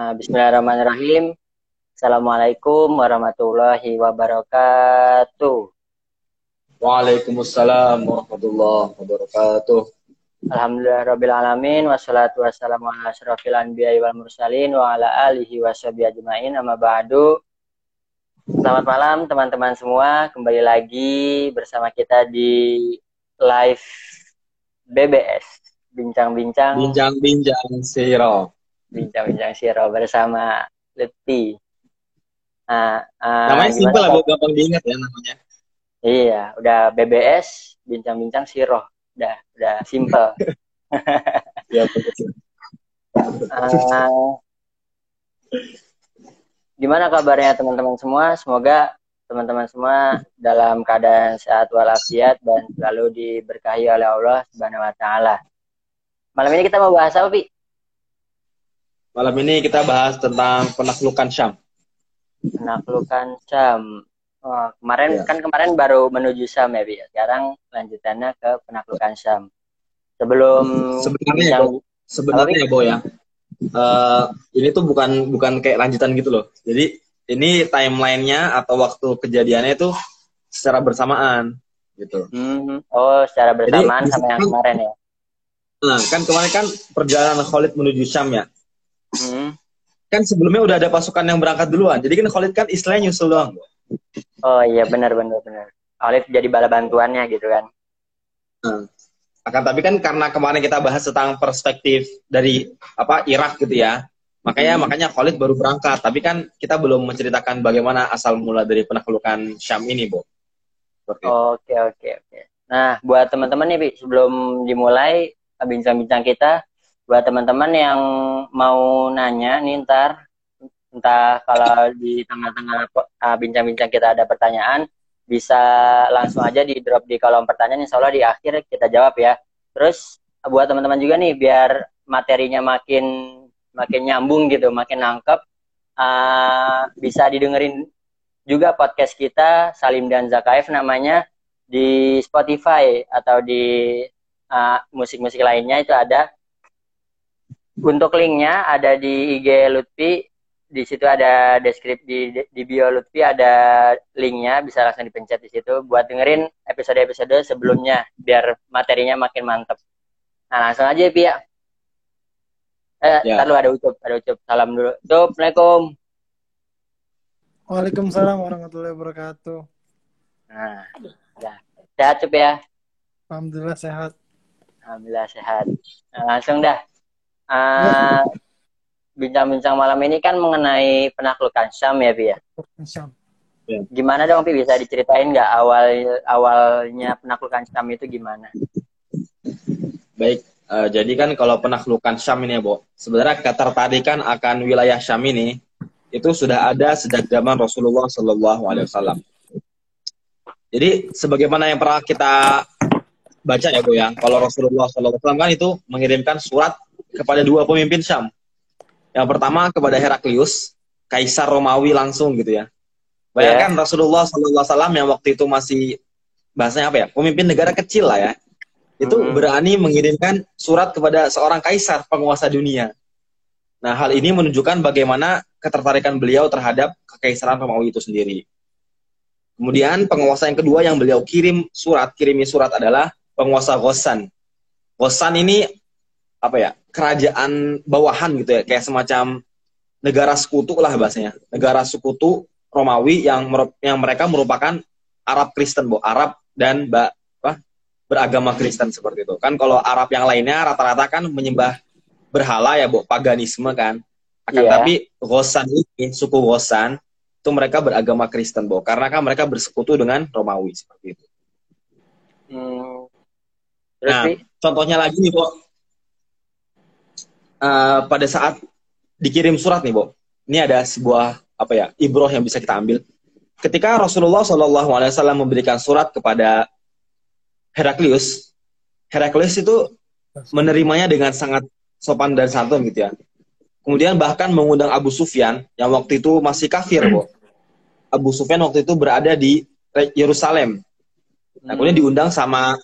Uh, Bismillahirrahmanirrahim. Assalamualaikum warahmatullahi wabarakatuh. Waalaikumsalam warahmatullahi wabarakatuh. Alhamdulillah Rabbil Alamin Wassalatu wassalamu ala asrafil anbiya wal mursalin Wa ala alihi wassabi ajma'in Amma ba'du Selamat malam teman-teman semua Kembali lagi bersama kita di live BBS Bincang-bincang Bincang-bincang Siro Bincang-bincang Siro bersama Lutfi. Nah, uh, Namanya simpel lah, gampang diingat ya namanya. Iya, udah BBS Bincang-bincang Siro udah udah simple ya uh, gimana kabarnya teman-teman semua? Semoga teman-teman semua dalam keadaan sehat walafiat dan selalu diberkahi oleh Allah Subhanahu wa taala. Malam ini kita mau bahas apa, Pi? Malam ini kita bahas tentang penaklukan Syam. Penaklukan Syam. Oh, kemarin ya. kan kemarin baru menuju Syam ya, Bi. Sekarang lanjutannya ke penaklukan Syam. Sebelum sebenarnya yang, ya, sebenarnya ya, Bo ya. Uh, ini tuh bukan bukan kayak lanjutan gitu loh. Jadi ini timelinenya atau waktu kejadiannya itu secara bersamaan gitu. Hmm. Oh, secara bersamaan Jadi, sama yang kemarin ya. Nah, kan kemarin kan perjalanan Khalid menuju Syam ya. Hmm. Kan sebelumnya udah ada pasukan yang berangkat duluan. Jadi kan Khalid kan istilahnya nyusul doang. Oh iya benar benar benar. Olive jadi bala bantuannya gitu kan. Hmm. Akan tapi kan karena kemarin kita bahas tentang perspektif dari apa Irak gitu ya. Makanya hmm. makanya Khalid baru berangkat, tapi kan kita belum menceritakan bagaimana asal mula dari penaklukan Syam ini, Bu. Oke, oke, oke. Nah, buat teman-teman nih, Bi, sebelum dimulai bincang-bincang kita, buat teman-teman yang mau nanya nih ntar entah kalau di tengah-tengah uh, bincang-bincang kita ada pertanyaan bisa langsung aja di drop di kolom pertanyaan insya Allah di akhir kita jawab ya. Terus buat teman-teman juga nih biar materinya makin makin nyambung gitu makin nangkep uh, bisa didengerin juga podcast kita Salim dan Zakaif namanya di Spotify atau di musik-musik uh, lainnya itu ada untuk linknya ada di IG Lutfi di situ ada deskripsi di, di bio Lutfi ada linknya bisa langsung dipencet di situ buat dengerin episode-episode sebelumnya biar materinya makin mantep. Nah langsung aja Pi ya. Eh, ya. ada ucup, ada ucup. Salam dulu. Ucup, Assalamualaikum. Waalaikumsalam warahmatullahi wabarakatuh. Nah, ya. Sehat Cup ya? Alhamdulillah sehat. Alhamdulillah sehat. Nah, langsung dah. Uh, bincang-bincang malam ini kan mengenai penaklukan Syam ya, Pi ya? Syam. Ya. Gimana dong, Pi? Bisa diceritain nggak awal awalnya penaklukan Syam itu gimana? Baik, uh, jadi kan kalau penaklukan Syam ini ya, Bo, sebenarnya ketertarikan akan wilayah Syam ini itu sudah ada sejak zaman Rasulullah Shallallahu Alaihi Wasallam. Jadi sebagaimana yang pernah kita baca ya, Bo ya, kalau Rasulullah Shallallahu Alaihi Wasallam kan itu mengirimkan surat kepada dua pemimpin Syam, yang pertama kepada Heraklius, kaisar Romawi langsung gitu ya. Bayangkan yeah. Rasulullah SAW yang waktu itu masih bahasanya apa ya, pemimpin negara kecil lah ya, itu mm -hmm. berani mengirimkan surat kepada seorang kaisar penguasa dunia. Nah hal ini menunjukkan bagaimana ketertarikan beliau terhadap kekaisaran Romawi itu sendiri. Kemudian penguasa yang kedua yang beliau kirim surat, kirimi surat adalah penguasa Ghossan. Ghossan ini apa ya kerajaan bawahan gitu ya kayak semacam negara sekutu lah bahasanya. Negara sekutu Romawi yang yang mereka merupakan Arab Kristen bu. Arab dan ba, apa, beragama Kristen seperti itu. Kan kalau Arab yang lainnya rata-rata kan menyembah berhala ya bu paganisme kan. Akan yeah. tapi Gosan ini suku Gosan itu mereka beragama Kristen bu. Karena kan mereka bersekutu dengan Romawi seperti itu. Hmm. nah contohnya lagi nih bu uh, pada saat dikirim surat nih, Bo. Ini ada sebuah apa ya ibroh yang bisa kita ambil. Ketika Rasulullah Wasallam memberikan surat kepada Heraklius, Heraklius itu menerimanya dengan sangat sopan dan santun gitu ya. Kemudian bahkan mengundang Abu Sufyan yang waktu itu masih kafir, Bo. Abu Sufyan waktu itu berada di Yerusalem. Nah, kemudian diundang sama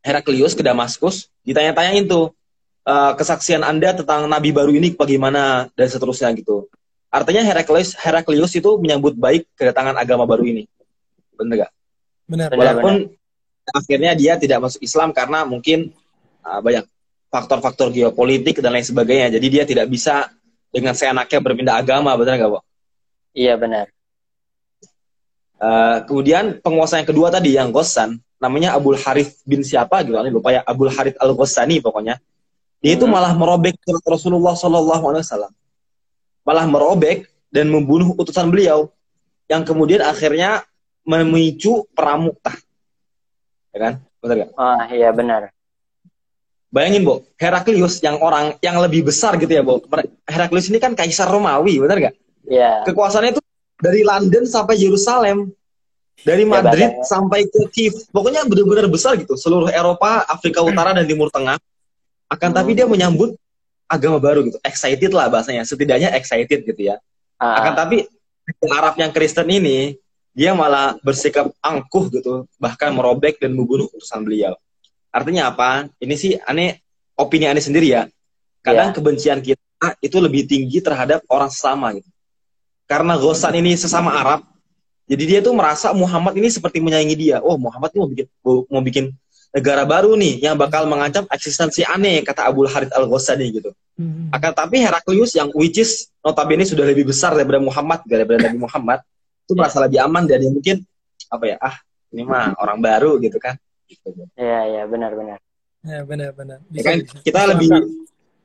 Heraklius ke Damaskus, ditanya-tanyain tuh, uh, kesaksian Anda tentang nabi baru ini bagaimana dan seterusnya gitu. Artinya Heraklius Heraklius itu menyambut baik kedatangan agama baru ini. Benar gak? Benar. Walaupun akhirnya dia tidak masuk Islam karena mungkin uh, banyak faktor-faktor geopolitik dan lain sebagainya. Jadi dia tidak bisa dengan seenaknya berpindah agama, benar nggak, Pak? Iya benar. Uh, kemudian penguasa yang kedua tadi yang Ghassan, namanya Abdul Harith bin siapa gitu, ini lupa ya, Abdul Harith al Ghassani pokoknya. Dia itu malah merobek surat Rasulullah Shallallahu Alaihi Wasallam, malah merobek dan membunuh utusan beliau, yang kemudian akhirnya memicu perang Mu'tah. Ya kan? Benar gak? Ah, iya benar. Bayangin, Bo, Heraklius yang orang yang lebih besar gitu ya, Bo. Heraklius ini kan kaisar Romawi, benar gak? Iya. Kekuasaannya itu dari London sampai Yerusalem. Dari iya, Madrid ya, sampai ke Kiev. Pokoknya benar-benar besar gitu. Seluruh Eropa, Afrika Utara, dan Timur Tengah. Akan tapi dia menyambut agama baru gitu. Excited lah bahasanya. Setidaknya excited gitu ya. Ah. Akan tapi Arab yang Kristen ini, dia malah bersikap angkuh gitu. Bahkan merobek dan membunuh utusan beliau. Artinya apa? Ini sih aneh opini aneh sendiri ya. Kadang yeah. kebencian kita itu lebih tinggi terhadap orang sesama gitu. Karena Ghosan ini sesama Arab, jadi dia tuh merasa Muhammad ini seperti menyayangi dia. Oh, Muhammad ini mau bikin mau bikin negara baru nih yang bakal mengancam eksistensi aneh kata Abu Harith al Ghosani gitu. Hmm. Akan tapi Heraklius yang which is notabene sudah lebih besar daripada Muhammad daripada Nabi Muhammad itu merasa lebih aman dan dia mungkin apa ya ah ini mah orang baru gitu kan Iya iya benar benar. Ya benar benar. ya kan kita lebih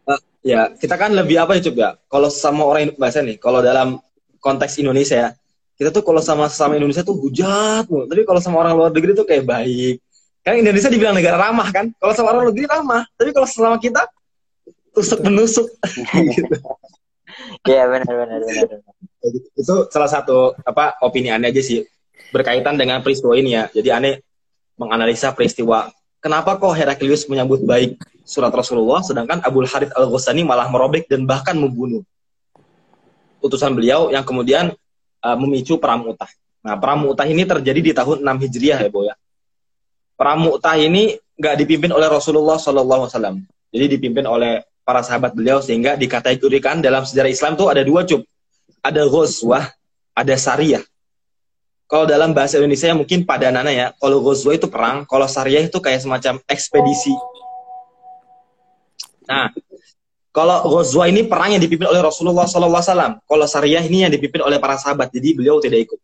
uh, ya kita kan lebih apa ya coba ya? Kalau sama orang bahasa nih, kalau dalam konteks Indonesia ya, kita tuh kalau sama sama Indonesia tuh hujat, tapi kalau sama orang luar negeri tuh kayak baik. Kan Indonesia dibilang negara ramah kan? Kalau sama orang negeri ramah, tapi kalau sama kita tusuk menusuk gitu. Iya benar benar benar. Itu salah satu apa opini aneh aja sih berkaitan dengan peristiwa ini ya. Jadi aneh menganalisa peristiwa kenapa kok Heraklius menyambut baik surat Rasulullah sedangkan Abu Harith al Ghasani malah merobek dan bahkan membunuh utusan beliau yang kemudian uh, memicu perang Mu'tah. Nah, perang Mu'tah ini terjadi di tahun 6 Hijriah ya, Bu ya. Perang Mu'tah ini nggak dipimpin oleh Rasulullah wasallam. Jadi dipimpin oleh para sahabat beliau sehingga dikategorikan dalam sejarah Islam itu ada dua cub. Ada ghazwah, ada sariyah kalau dalam bahasa Indonesia mungkin pada nana ya. Kalau Ghazwa itu perang, kalau Syariah itu kayak semacam ekspedisi. Nah, kalau Ghazwa ini perang yang dipimpin oleh Rasulullah SAW. Kalau Syariah ini yang dipimpin oleh para sahabat, jadi beliau tidak ikut.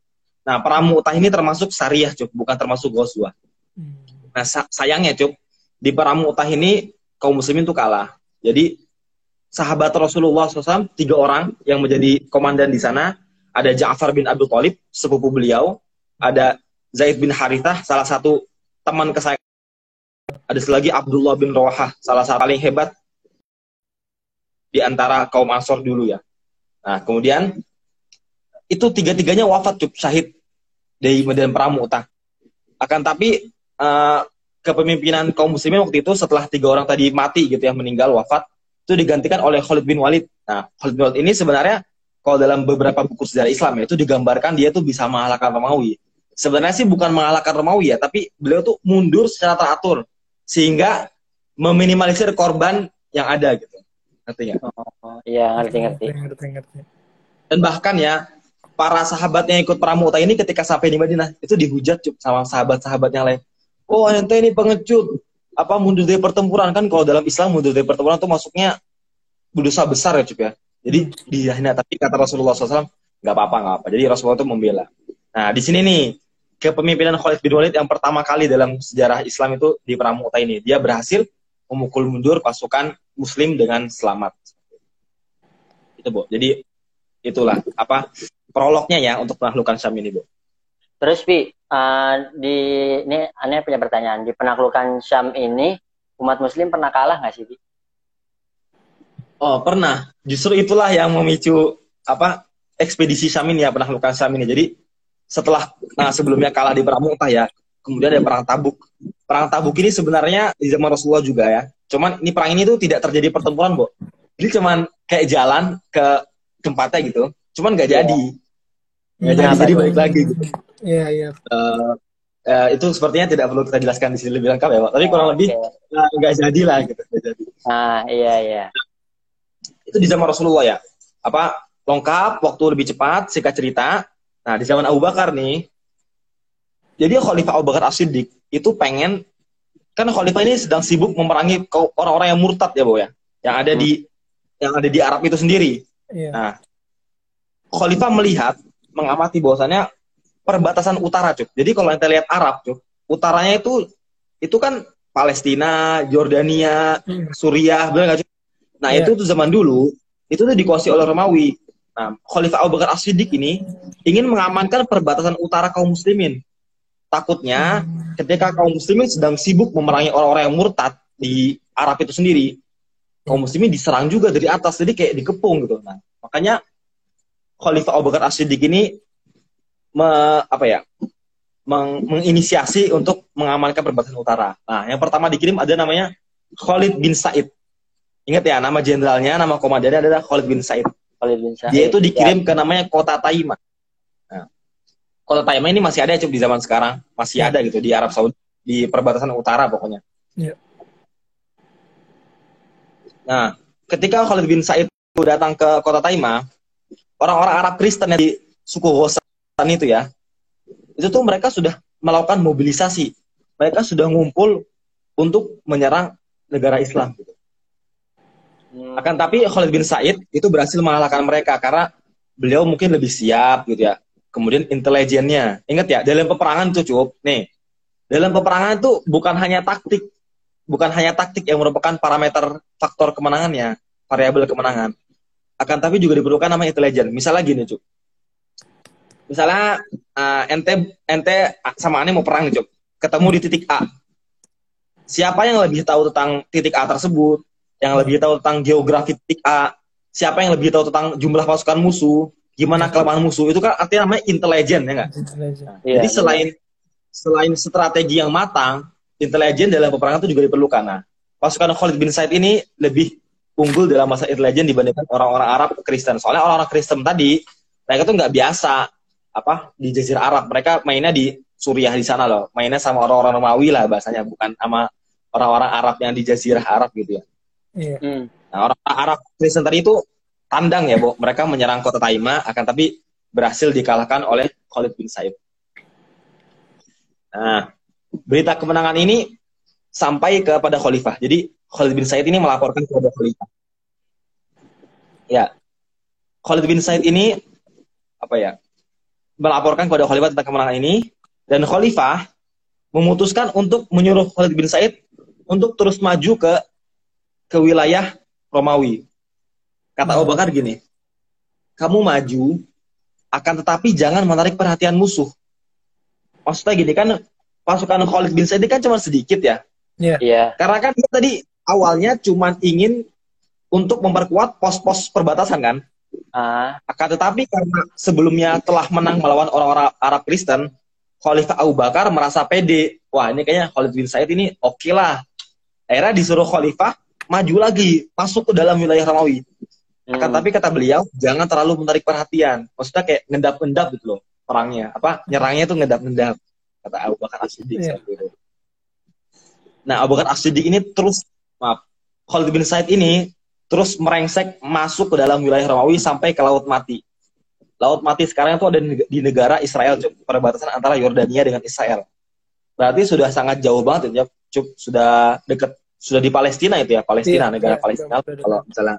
Nah, perang Mu'tah ini termasuk Syariah, Cuk, bukan termasuk Ghazwa. Hmm. Nah, sayangnya, Cuk, di perang Mu'tah ini kaum muslimin itu kalah. Jadi sahabat Rasulullah SAW tiga orang yang menjadi komandan di sana ada Ja'far bin Abu Thalib, sepupu beliau, ada Zaid bin Harithah, salah satu teman kesayangan. Ada lagi Abdullah bin Rawahah, salah satu paling hebat di antara kaum Ansor dulu ya. Nah, kemudian itu tiga-tiganya wafat cukup syahid dari Medan Pramuta. Akan tapi uh, kepemimpinan kaum muslimin waktu itu setelah tiga orang tadi mati gitu ya meninggal wafat itu digantikan oleh Khalid bin Walid. Nah, Khalid bin Walid ini sebenarnya kalau dalam beberapa buku sejarah Islam ya itu digambarkan dia tuh bisa mengalahkan Romawi. Sebenarnya sih bukan mengalahkan Romawi ya, tapi beliau tuh mundur secara teratur sehingga meminimalisir korban yang ada gitu. Ngerti nggak? Oh, iya ngerti ngerti. ngerti ngerti. Dan bahkan ya para sahabat yang ikut perang Mu'tah ini ketika sampai di Madinah itu dihujat cup sama sahabat-sahabat yang lain. Oh ente ini pengecut, apa mundur dari pertempuran kan kalau dalam Islam mundur dari pertempuran itu masuknya berdosa besar ya cup ya jadi dihina tapi kata Rasulullah SAW nggak apa-apa nggak apa. Jadi Rasulullah itu membela. Nah di sini nih kepemimpinan Khalid bin Walid yang pertama kali dalam sejarah Islam itu di Perang Mu'tah ini dia berhasil memukul mundur pasukan Muslim dengan selamat. Itu bu. Jadi itulah apa prolognya ya untuk penaklukan Syam ini bu. Terus Pi, uh, di ini aneh punya pertanyaan di penaklukan Syam ini umat Muslim pernah kalah nggak sih Pi? Oh pernah. Justru itulah yang memicu apa ekspedisi Syam ini ya penaklukan Syam ini. Jadi setelah nah, sebelumnya kalah di Perang Mu'tah ya, kemudian ada Perang Tabuk. Perang Tabuk ini sebenarnya di zaman Rasulullah juga ya. Cuman ini perang ini tuh tidak terjadi pertempuran, Bu. Jadi cuman kayak jalan ke tempatnya gitu. Cuman nggak jadi. Nggak jadi, jadi balik lagi gitu. Iya, iya. Uh, eh, itu sepertinya tidak perlu kita jelaskan di sini lebih lengkap ya Pak. Tapi kurang lebih Oke. eh, nggak jadi lah gitu. Jadi. Nah, iya iya. Itu di zaman Rasulullah ya. Apa lengkap, waktu lebih cepat, singkat cerita. Nah di zaman Abu Bakar nih, jadi Khalifah Abu Bakar As-Siddiq itu pengen kan Khalifah ini sedang sibuk memerangi orang-orang yang murtad ya, Bo ya. Yang ada di yang ada di Arab itu sendiri. Iya. Nah, Khalifah melihat, mengamati bahwasannya perbatasan utara, Cuk. Jadi kalau kita lihat Arab, Cuk, utaranya itu itu kan Palestina, Jordania, Hmm. Suriah, benar nggak, Cuk? Nah, Iya. itu tuh zaman dulu, itu tuh dikuasai oleh Romawi. Nah, Khalifah Abu Bakar As-Siddiq ini ingin mengamankan perbatasan utara kaum muslimin. Takutnya ketika kaum muslimin sedang sibuk memerangi orang-orang yang murtad di Arab itu sendiri, kaum muslimin diserang juga dari atas, jadi kayak dikepung gitu. Nah, makanya Khalifah Abu Bakar As-Siddiq ini me- apa ya? meng- menginisiasi untuk mengamankan perbatasan utara. Nah, yang pertama dikirim ada namanya Khalid bin Said. Ingat ya, nama jenderalnya, nama komandannya adalah Khalid bin Said. Khalid bin Sa'id. Dia itu dikirim ke namanya kota Taima. Nah, kota Taima ini masih ada cukup di zaman sekarang, masih Ya. ada gitu di Arab Saudi, di perbatasan utara pokoknya. Ya. Nah, ketika Khalid bin Said itu datang ke kota Taima, orang-orang Arab Kristen yang di suku Hosan itu ya, itu tuh mereka sudah melakukan mobilisasi. Mereka sudah ngumpul untuk menyerang negara Islam. gitu. Hmm. Akan tapi Khalid bin Said itu berhasil mengalahkan mereka karena beliau mungkin lebih siap gitu ya. Kemudian intelijennya. Ingat ya, dalam peperangan itu cukup. Nih, dalam peperangan itu bukan hanya taktik, bukan hanya taktik yang merupakan parameter faktor kemenangannya, variabel kemenangan. Akan tapi juga diperlukan namanya intelijen. Misalnya gini, Cuk. Misalnya eh, ente ente sama Ane mau perang nih, Cuk. Ketemu di titik A. Siapa yang lebih tahu tentang titik A tersebut? yang lebih tahu tentang geografi titik A, siapa yang lebih tahu tentang jumlah pasukan musuh, gimana kelemahan musuh, itu kan artinya namanya intelijen ya nggak? Intelijen. Iya. Jadi selain selain strategi yang matang, intelijen dalam peperangan itu juga diperlukan. Nah, pasukan Khalid bin Said ini lebih unggul dalam masa intelijen dibandingkan orang-orang Arab Kristen. Soalnya orang-orang Kristen tadi mereka tuh nggak biasa apa di Jazirah Arab. Mereka mainnya di Suriah di sana loh. Mainnya sama orang-orang Romawi lah bahasanya, bukan sama orang-orang Arab yang di Jazirah Arab gitu ya. Iya. Hmm. Nah, orang Arab Kristen tadi itu tandang ya, Bu. Mereka menyerang kota Taima, akan tapi berhasil dikalahkan oleh Khalid bin Said. Nah, berita kemenangan ini sampai kepada Khalifah. Jadi, Khalid bin Said ini melaporkan kepada Khalifah. Ya, Khalid bin Said ini apa ya? Melaporkan kepada Khalifah tentang kemenangan ini dan Khalifah memutuskan untuk menyuruh Khalid bin Said untuk terus maju ke ke wilayah Romawi. Kata Abu Bakar gini, kamu maju, akan tetapi jangan menarik perhatian musuh. Maksudnya gini kan, pasukan Khalid bin Said ini kan cuma sedikit ya. Iya. Karena kan dia tadi awalnya cuma ingin untuk memperkuat pos-pos perbatasan kan. Ah, Akan tetapi karena sebelumnya telah menang melawan orang-orang Arab Kristen, Khalifah Abu Bakar merasa pede. Wah ini kayaknya Khalid bin Said ini oke lah. Akhirnya disuruh Khalifah maju lagi, masuk ke dalam wilayah Romawi. Akan hmm. tapi kata beliau, jangan terlalu menarik perhatian. Maksudnya kayak ngendap-ngendap gitu loh perangnya. Apa nyerangnya tuh ngendap-ngendap. Kata Abu Bakar As-Siddiq itu. Nah, Abu Bakar As-Siddiq ini terus maaf, Khalid bin Said ini terus merengsek masuk ke dalam wilayah Romawi sampai ke Laut Mati. Laut Mati sekarang itu ada di neg- di negara Israel, Cuk. perbatasan antara Yordania dengan Israel. Berarti sudah sangat jauh banget ya, Cuk. Sudah dekat sudah di Palestina itu ya, Palestina, Iya, negara iya, Palestina. sudah Kalau misalnya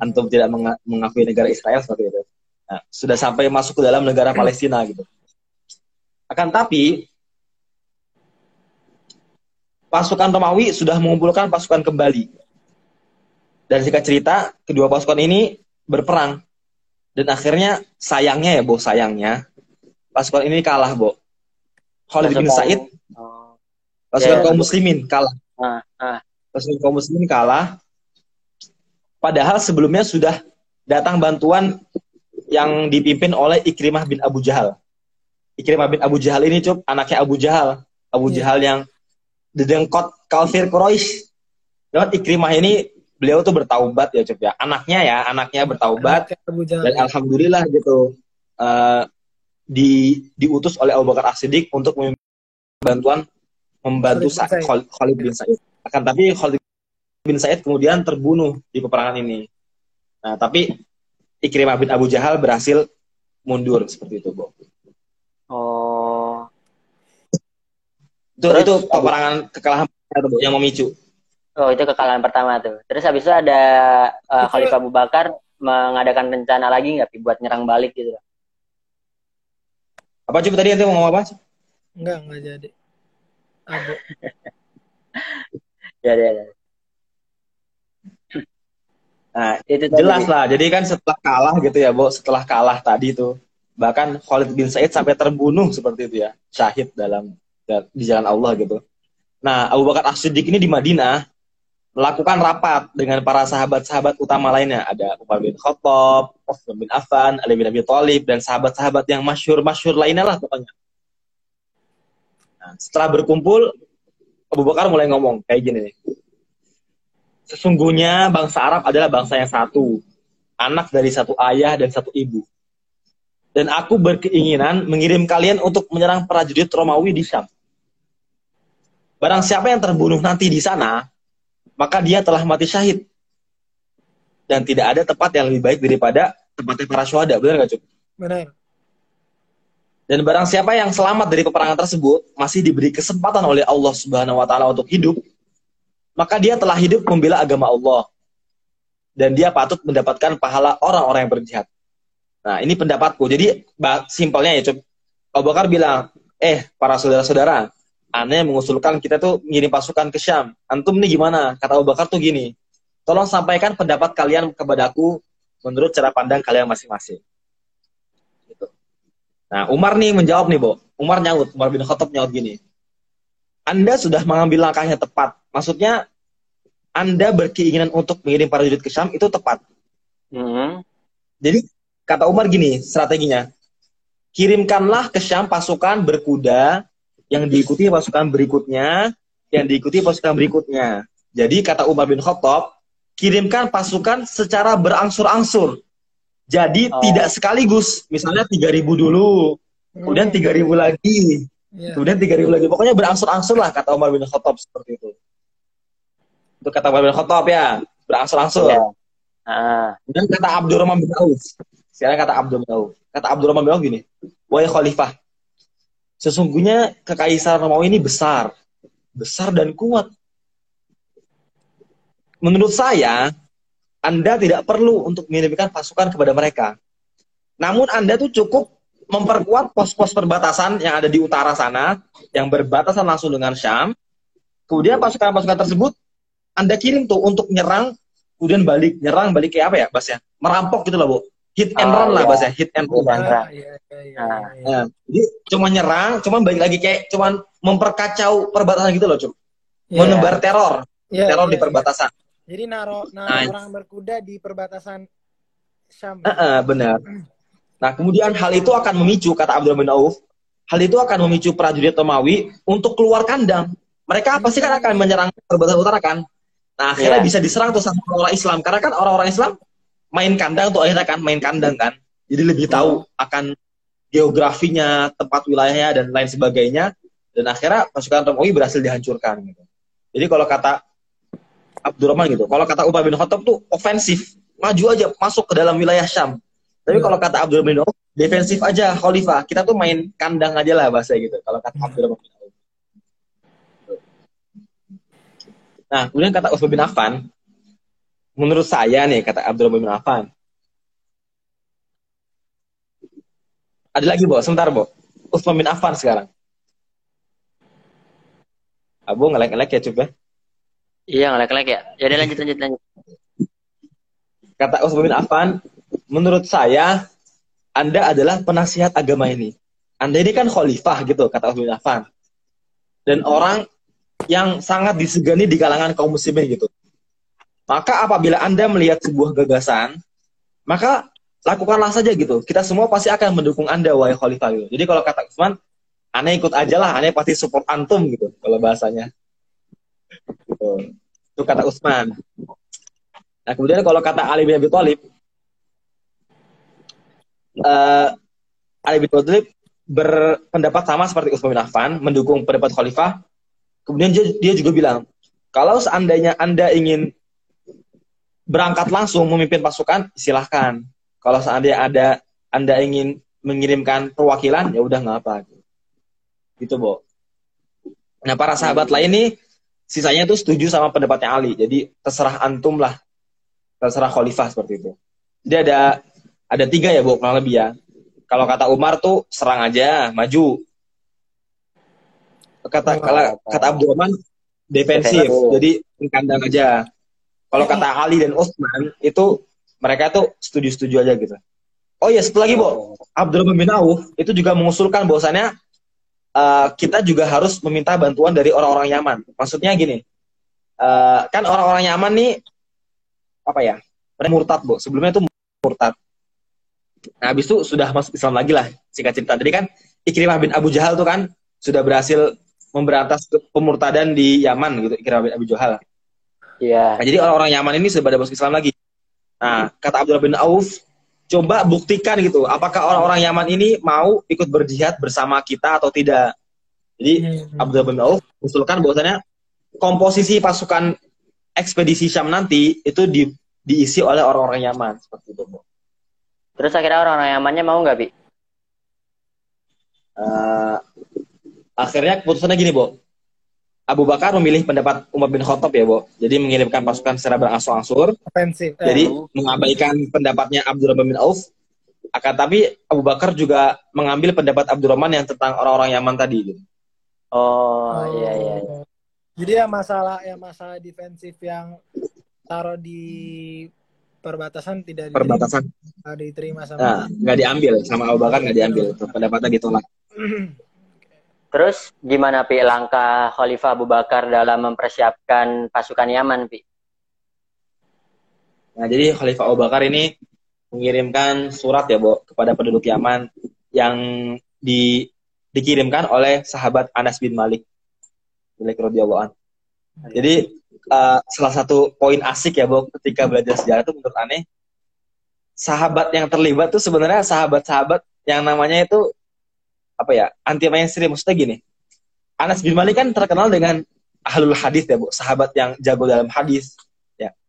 antum tidak menga- mengakui negara Israel seperti itu. Nah, sudah sampai masuk ke dalam negara Palestina gitu. Akan tapi pasukan Romawi sudah mengumpulkan pasukan kembali. Dan singkat cerita, kedua pasukan ini berperang. Dan akhirnya sayangnya ya, Bo, sayangnya pasukan ini kalah, Bo. Khalid bin Pasukan- Said, Oh. pasukan Ya. kaum muslimin kalah. Ah, ah. Pasukan kaum muslimin kalah. Padahal sebelumnya sudah datang bantuan yang dipimpin oleh Ikrimah bin Abu Jahal. Ikrimah bin Abu Jahal ini cup anaknya Abu Jahal. Abu Iya. Jahal yang dedengkot kafir Quraisy. Lewat Ikrimah ini beliau tuh bertaubat ya cup ya. Anaknya ya, anaknya bertaubat Anaknya Jahal. dan alhamdulillah gitu eh, di diutus oleh Abu Bakar As-Siddiq untuk bantuan membantu Khalid bin Said. Khal- Khalid bin Said. Akan tapi Khalid bin Said kemudian terbunuh di peperangan ini. Nah, tapi Ikrimah bin Abu Jahal berhasil mundur seperti itu, Bo. Oh. Itu Terus- itu peperangan kekalahan yang memicu. Oh, itu kekalahan pertama tuh. Terus habis itu ada uh, Itu- Khalifah Abu Bakar mengadakan rencana lagi nggak buat nyerang balik gitu. Apa coba tadi nanti mau ngomong apa? Enggak, enggak jadi. Abu. Ya, ya, ya. Nah, Itu tadi. jelas lah. Jadi kan setelah kalah gitu ya, Bo, setelah kalah tadi tuh bahkan Khalid bin Said sampai terbunuh seperti itu ya, syahid dalam di jalan Allah gitu. Nah, Abu Bakar As-Siddiq ini di Madinah melakukan rapat dengan para sahabat-sahabat utama lainnya. Ada Umar bin Khattab, Utsman bin Affan, Ali bin Abi Thalib, dan sahabat-sahabat yang masyhur-masyhur lainnya lah pokoknya. Nah, setelah berkumpul, Abu Bakar mulai ngomong kayak gini nih. Sesungguhnya bangsa Arab adalah bangsa yang satu, anak dari satu ayah dan satu ibu. Dan aku berkeinginan mengirim kalian untuk menyerang prajurit Romawi di Syam. Barang siapa yang terbunuh nanti di sana, maka dia telah mati syahid. Dan tidak ada tempat yang lebih baik daripada tempatnya para syuhada. Benar nggak, Cuk? Benar. Dan barang siapa yang selamat dari peperangan tersebut, masih diberi kesempatan oleh Allah Subhanahu wa taala untuk hidup, maka dia telah hidup membela agama Allah. Dan dia patut mendapatkan pahala orang-orang yang berjihad. Nah, ini pendapatku. Jadi, simpelnya ya, Cuk. Abu Bakar bilang, eh, para saudara-saudara, aneh mengusulkan kita tuh ngirim pasukan ke Syam. Antum nih gimana? Kata Abu Bakar tuh gini, tolong sampaikan pendapat kalian kepadaku menurut cara pandang kalian masing-masing. Gitu. Nah, Umar nih menjawab nih, Bo. Umar nyaut, Umar bin Khattab nyaut gini. Anda sudah mengambil langkah yang tepat. Maksudnya, Anda berkeinginan untuk mengirim prajurit ke Syam itu tepat. Hmm. Jadi, kata Umar gini strateginya. Kirimkanlah ke Syam pasukan berkuda yang diikuti pasukan berikutnya, yang diikuti pasukan berikutnya. Jadi, kata Umar bin Khattab, kirimkan pasukan secara berangsur-angsur. Jadi, Oh. tidak sekaligus. Misalnya 3.000 dulu, kemudian 3.000 lagi, Iya. Kemudian 3000 lagi. Pokoknya berangsur-angsur lah kata Umar bin Khattab seperti itu. Itu kata Umar bin Khattab ya, berangsur-angsur. Iya. Ah. Kemudian kata Abdurrahman bin Auf. Sekarang kata Abdurrahman bin Auf. Kata Abdurrahman bin Auf gini, Wahai Khalifah, sesungguhnya kekaisaran Romawi ini besar. Besar dan kuat. Menurut saya, Anda tidak perlu untuk mengirimkan pasukan kepada mereka. Namun Anda tuh cukup memperkuat pos-pos perbatasan yang ada di utara sana, yang berbatasan langsung dengan Syam. Kemudian pasukan-pasukan tersebut Anda kirim tuh untuk nyerang, kemudian balik, nyerang balik kayak apa ya, Bas ya? Merampok gitu loh, Bu. Hit and Oh, run lah, iya. Bas ya, hit and run. Ah, iya, iya, iya, Nah. iya. Nah, jadi cuma nyerang, cuma balik lagi kayak cuma memperkacau perbatasan gitu loh, Cuk. Iya. Menebar teror, Iya, teror iya, di perbatasan. iya. Jadi naro naro Nah. orang berkuda di perbatasan Syam. Heeh, benar. Nah, kemudian hal itu akan memicu, kata Abdurrahman bin Auf, hal itu akan memicu prajurit Romawi untuk keluar kandang. Mereka pasti kan akan menyerang perbatasan utara kan. Nah, akhirnya Iya. bisa diserang tuh sama orang Islam. Karena kan orang-orang Islam main kandang tuh akhirnya kan, main kandang kan. Jadi lebih tahu akan geografinya, tempat wilayahnya, dan lain sebagainya. Dan akhirnya pasukan Romawi berhasil dihancurkan. Gitu. Jadi kalau kata Abdurrahman gitu, kalau kata Umar bin Khattab tuh ofensif, maju aja, masuk ke dalam wilayah Syam. Tapi kalau kata Abdurrahman bin Auf, defensif aja, Khalifah. Kita tuh main kandang aja lah bahasa gitu. Kalau kata Abdurrahman bin Auf. Nah, kemudian kata Utsman bin Affan, menurut saya nih, kata Abdurrahman bin Affan, ada lagi, Bo. Sebentar, Bo. Utsman bin Affan sekarang. Abu ngelek-ngelek ya, Cup ya. Iya, ngelek-ngelek ya. Jadi lanjut, lanjut, lanjut. Kata Utsman bin Affan, menurut saya Anda adalah penasihat agama ini. Anda ini kan khalifah gitu, kata Utsman bin Affan. Dan orang yang sangat disegani di kalangan kaum muslimin gitu. Maka apabila Anda melihat sebuah gagasan, maka lakukanlah saja gitu. Kita semua pasti akan mendukung Anda, wahai khalifah gitu. Jadi kalau kata Utsman, aneh ikut aja lah, aneh pasti support antum gitu, kalau bahasanya. Gitu. Itu kata Utsman. Nah, kemudian kalau kata Ali bin Abi Thalib, eh, Ali bin Abi Thalib berpendapat sama seperti Utsman bin Affan, mendukung pendapat khalifah. Kemudian dia, dia juga bilang, kalau seandainya Anda ingin berangkat langsung memimpin pasukan, silahkan. Kalau seandainya ada Anda ingin mengirimkan perwakilan, ya udah nggak apa. Gitu, Bo. Nah, para sahabat lain nih, sisanya itu setuju sama pendapatnya Ali. Jadi, terserah antum lah. Terserah khalifah seperti itu. Jadi ada ada tiga ya, Bo, kurang lebih ya. Kalau kata Umar tuh serang aja, maju. Kata Oh, kalau kata Abdurrahman defensif, Defensif. jadi kandang aja. Kalau kata Ali dan Utsman itu mereka tuh setuju-setuju aja gitu. Oh iya, satu lagi, Bo. Abdurrahman bin Auf itu juga mengusulkan bahwasannya eh, kita juga harus meminta bantuan dari orang-orang Yaman. Maksudnya gini, eh, kan orang-orang Yaman nih apa ya? Mereka murtad, Bo. Sebelumnya itu murtad. Nah, habis itu sudah masuk Islam lagi lah, singkat cerita. Tadi kan Ikrimah bin Abu Jahal tuh kan sudah berhasil memberantas pemurtadan di Yaman gitu, Ikrimah bin Abu Jahal. Iya. Nah, jadi orang-orang Yaman ini sudah pada masuk Islam lagi. Nah, kata Abdullah bin Auf, coba buktikan gitu, apakah orang-orang Yaman ini mau ikut berjihad bersama kita atau tidak. Jadi Hmm. Abdullah bin Auf usulkan bahwasanya komposisi pasukan ekspedisi Syam nanti itu di, diisi oleh orang-orang Yaman seperti itu. Bu. Terus akhirnya orang-orang Yamannya mau nggak, Bi? Eh, akhirnya keputusannya gini, Bo. Abu Bakar memilih pendapat Umar bin Khattab ya, Bo. Jadi mengirimkan pasukan secara berangsur-angsur Ofensif. Eh, Jadi mengabaikan pendapatnya Abdurrahman bin Auf. Akan tapi Abu Bakar juga mengambil pendapat Abdurrahman yang tentang orang-orang Yaman tadi. Gitu. Oh, iya iya. iya. Jadi ya masalah ya masalah defensif yang taruh di perbatasan tidak diterima, Perbatasan. tidak diterima sama Nah, nggak diambil sama Abu Bakar nggak diambil. Pendapatnya ditolak. Terus gimana Pi langkah Khalifah Abu Bakar dalam mempersiapkan pasukan Yaman, Pi? Nah, jadi Khalifah Abu Bakar ini mengirimkan surat ya, Bo, kepada penduduk Yaman yang di, dikirimkan oleh sahabat Anas bin Malik. Malik radhiyallahu anhu. Jadi eh, salah satu poin asik ya, Bo, ketika belajar sejarah itu menurut aneh sahabat yang terlibat tuh sebenarnya sahabat-sahabat yang namanya itu apa ya anti mainstream maksudnya gini Anas bin Malik kan terkenal dengan ahlul hadis ya bu sahabat yang jago dalam hadis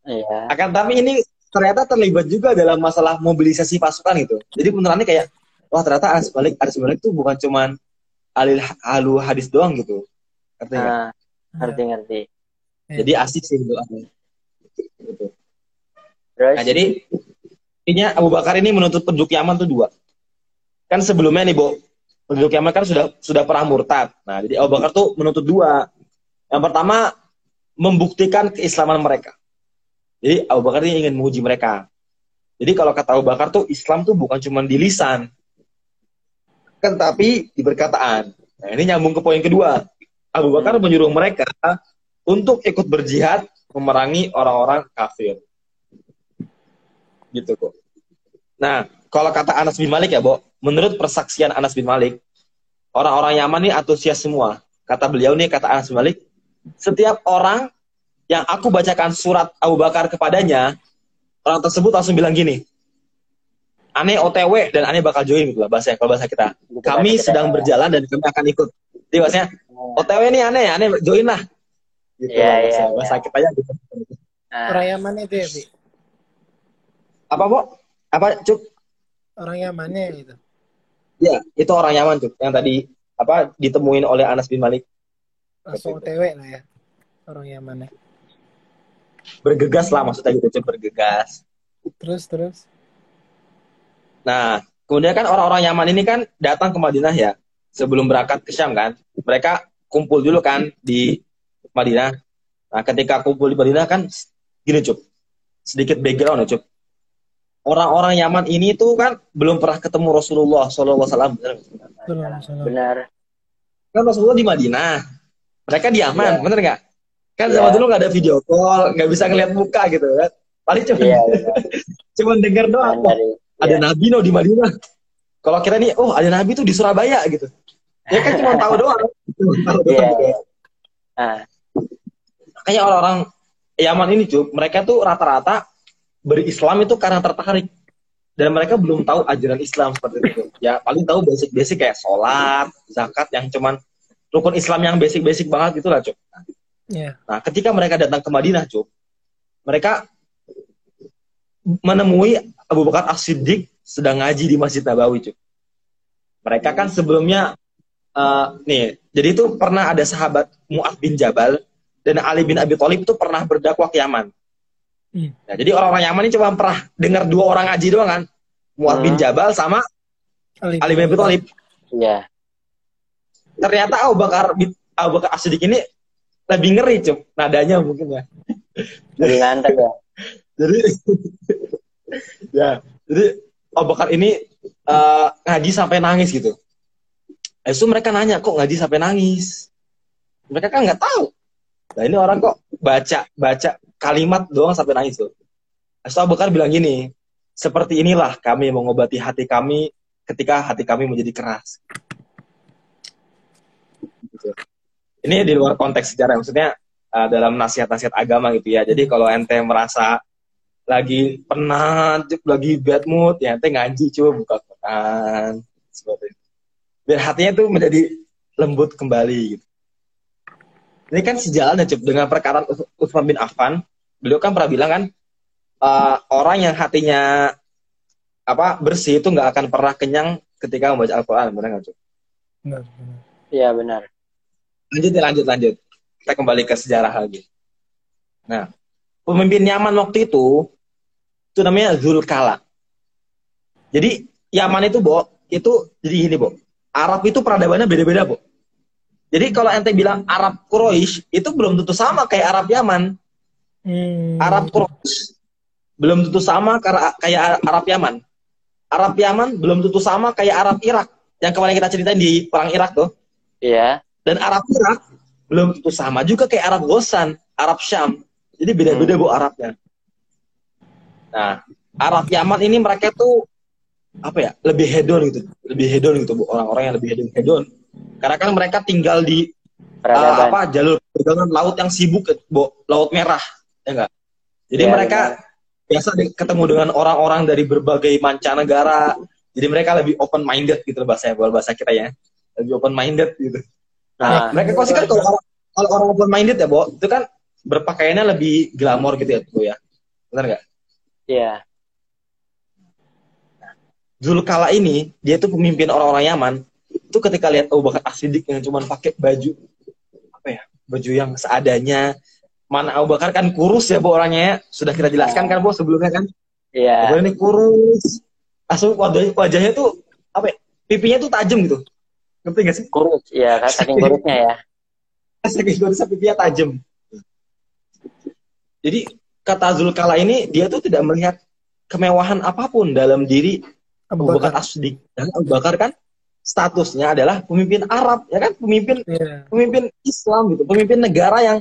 Iya. akan tapi ini ternyata terlibat juga dalam masalah mobilisasi pasukan gitu. Jadi benerannya kayak wah ternyata Anas Malik Anas Malik tuh bukan cuman alil alu hadis doang gitu. Ngerti nggak? Nah, ngerti ngerti. Jadi asik sih gitu. Gitu. Terus Nah jadi intinya Abu Bakar ini menuntut penduduk Yaman tuh dua. Kan sebelumnya nih, Bo, penduduk Yaman kan sudah sudah perang murtad. Nah, jadi Abu Bakar tuh menuntut dua. Yang pertama membuktikan keislaman mereka. Jadi Abu Bakar ini ingin menguji mereka. Jadi kalau kata Abu Bakar tuh Islam tuh bukan cuma di lisan, kan tapi di perkataan. Nah, ini nyambung ke poin kedua. Abu Bakar menyuruh mereka untuk ikut berjihad memerangi orang-orang kafir gitu kok. Nah, kalau kata Anas bin Malik ya, Bo, menurut persaksian Anas bin Malik, orang-orang Yaman ini antusias semua. Kata beliau nih, kata Anas bin Malik, setiap orang yang aku bacakan surat Abu Bakar kepadanya, orang tersebut langsung bilang gini, aneh OTW dan aneh bakal join gitu lah bahasa kalau bahasa kita. Gitu Kami sedang berjalan dan kami akan ikut. Jadi bahasanya OTW nih aneh, aneh join lah. Gitu Iya, lah, iya, bahasa, iya. bahasa kita ya gitu. Nah, Orang Yaman itu ya, Bi? Apa, Bo? Apa, Cuk? Orang Yamannya itu. Ya, itu orang Yaman tuh yang tadi apa ditemuin oleh Anas bin Malik Langsung. OTW lah ya. Orang Yamannya. bergegas lah maksudnya gitu Cuk, bergegas. Terus, terus. Nah, kemudian kan orang-orang Yaman ini kan datang ke Madinah ya sebelum berangkat ke Syam kan. Mereka kumpul dulu kan di Madinah. Nah, ketika kumpul di Madinah kan gini Cuk. Sedikit background ya Cuk. Orang-orang Yaman ini tuh kan belum pernah ketemu Rasulullah SAW. Salam, salam. benar. Kan Rasulullah di Madinah. Mereka di Yaman, Iya. bener nggak? Kan Iya. zaman dulu nggak ada video call, nggak bisa ngeliat muka gitu kan. Paling cuma Iya, benar. cuma denger doang. Ada iya. nabi no di Madinah. Kalau kira nih, oh ada nabi tuh di Surabaya gitu. Ya kan cuma tahu doang. Cuma tahu Iya. doang. Nah, Kayak orang-orang Yaman ini cuy, mereka tuh rata-rata berislam itu karena tertarik. dan mereka belum tahu ajaran Islam seperti itu. Ya paling tahu basic-basic kayak sholat, zakat yang cuman rukun Islam yang basic-basic banget itulah, Cuk. Iya. Nah, ketika mereka datang ke Madinah, Cuk, mereka menemui Abu Bakar As-Siddiq sedang ngaji di Masjid Nabawi, Cuk. Mereka kan sebelumnya uh, nih, jadi itu pernah ada sahabat Mu'ad bin Jabal dan Ali bin Abi Thalib itu pernah berdakwah ke Yaman. Hmm. Nah, jadi orang-orang Yaman ini cuma pernah dengar dua orang ngaji doang kan. Mu'ad bin Hmm. Jabal sama Ali, Ali bin Abi Thalib. Iya. Ternyata Abu Bakar Abu Bakar As-Siddiq ini lebih ngeri, Cuk. Nadanya mungkin ya. Lebih mantap ya. Jadi ya, jadi Abu Bakar ini eh, ngaji sampai nangis gitu. Habis itu mereka nanya, kok ngaji sampai nangis? Mereka kan nggak tahu. Nah ini orang kok baca baca kalimat doang sampai nangis tuh. Abu Bakar bilang gini, seperti inilah kami mengobati hati kami ketika hati kami menjadi keras. Gitu. Ini di luar konteks sejarah, maksudnya eh, dalam nasihat-nasihat agama gitu ya. Jadi kalau ente merasa lagi penat, lagi bad mood, ya ente ngaji coba buka Quran. Biar hatinya tuh menjadi lembut kembali gitu. Ini kan sejalan ya dengan perkataan Uts- Utsman bin Affan. Beliau kan pernah bilang kan eh, orang yang hatinya apa bersih itu nggak akan pernah kenyang ketika membaca Al-Quran, benar nggak Cuk? Benar, benar. Iya benar. Lanjut ya, lanjut, lanjut. Kita kembali ke sejarah lagi. Nah, pemimpin Yaman waktu itu, itu namanya Zulkala. Jadi, Yaman itu, Bo, itu, jadi gini, Bo. Arab itu peradabannya beda-beda, Bo. Jadi, kalau ente bilang Arab Quraisy, itu belum tentu sama kayak Arab Yaman. Hmm. Arab Quraisy belum tentu sama kayak Arab Yaman. Arab Yaman belum tentu sama kayak Arab Irak. Yang kemarin kita ceritain di Perang Irak tuh. Iya. Dan Arab Irak belum tentu sama juga kayak Arab Gosan, Arab Syam. Jadi beda-beda bu Arabnya. Nah, Arab Yaman ini mereka tuh apa ya? Lebih hedon gitu, lebih hedon gitu bu orang-orang yang lebih hedon hedon. Karena kan mereka tinggal di uh, apa jalur perdagangan laut yang sibuk, bu, laut merah, ya enggak? Jadi Iya, mereka biasa di- ketemu dengan orang-orang dari berbagai mancanegara. Jadi mereka lebih open minded gitu bahasa bahasa kita ya. Lebih open minded gitu. Nah, Nah, mereka pasti kan kalau orang, kalau orang open minded ya, Bo, itu kan berpakaiannya lebih glamor gitu ya, Bu ya. Benar nggak? Iya. Zulkala ini, dia tuh pemimpin orang-orang Yaman. Itu ketika lihat Abu Bakar As-Siddiq yang cuma pakai baju apa ya? Baju yang seadanya. Mana Abu Bakar kan kurus ya, Bu orangnya ya. Sudah kita jelaskan kan, Bu, sebelumnya kan. Iya. Bakar ini kurus. Langsung wajahnya, wajahnya tuh apa ya? Pipinya tuh tajam gitu. Ngerti gak sih? Kurus. Iya, kan saking kurusnya ya. Saking kurusnya pipinya tajam. Jadi kata Zulkala ini dia tuh tidak melihat kemewahan apa pun dalam diri Abu Bakar. As-Siddiq. Dan Abu Bakar kan statusnya adalah pemimpin Arab, ya kan? Pemimpin Iya. pemimpin Islam gitu, pemimpin negara yang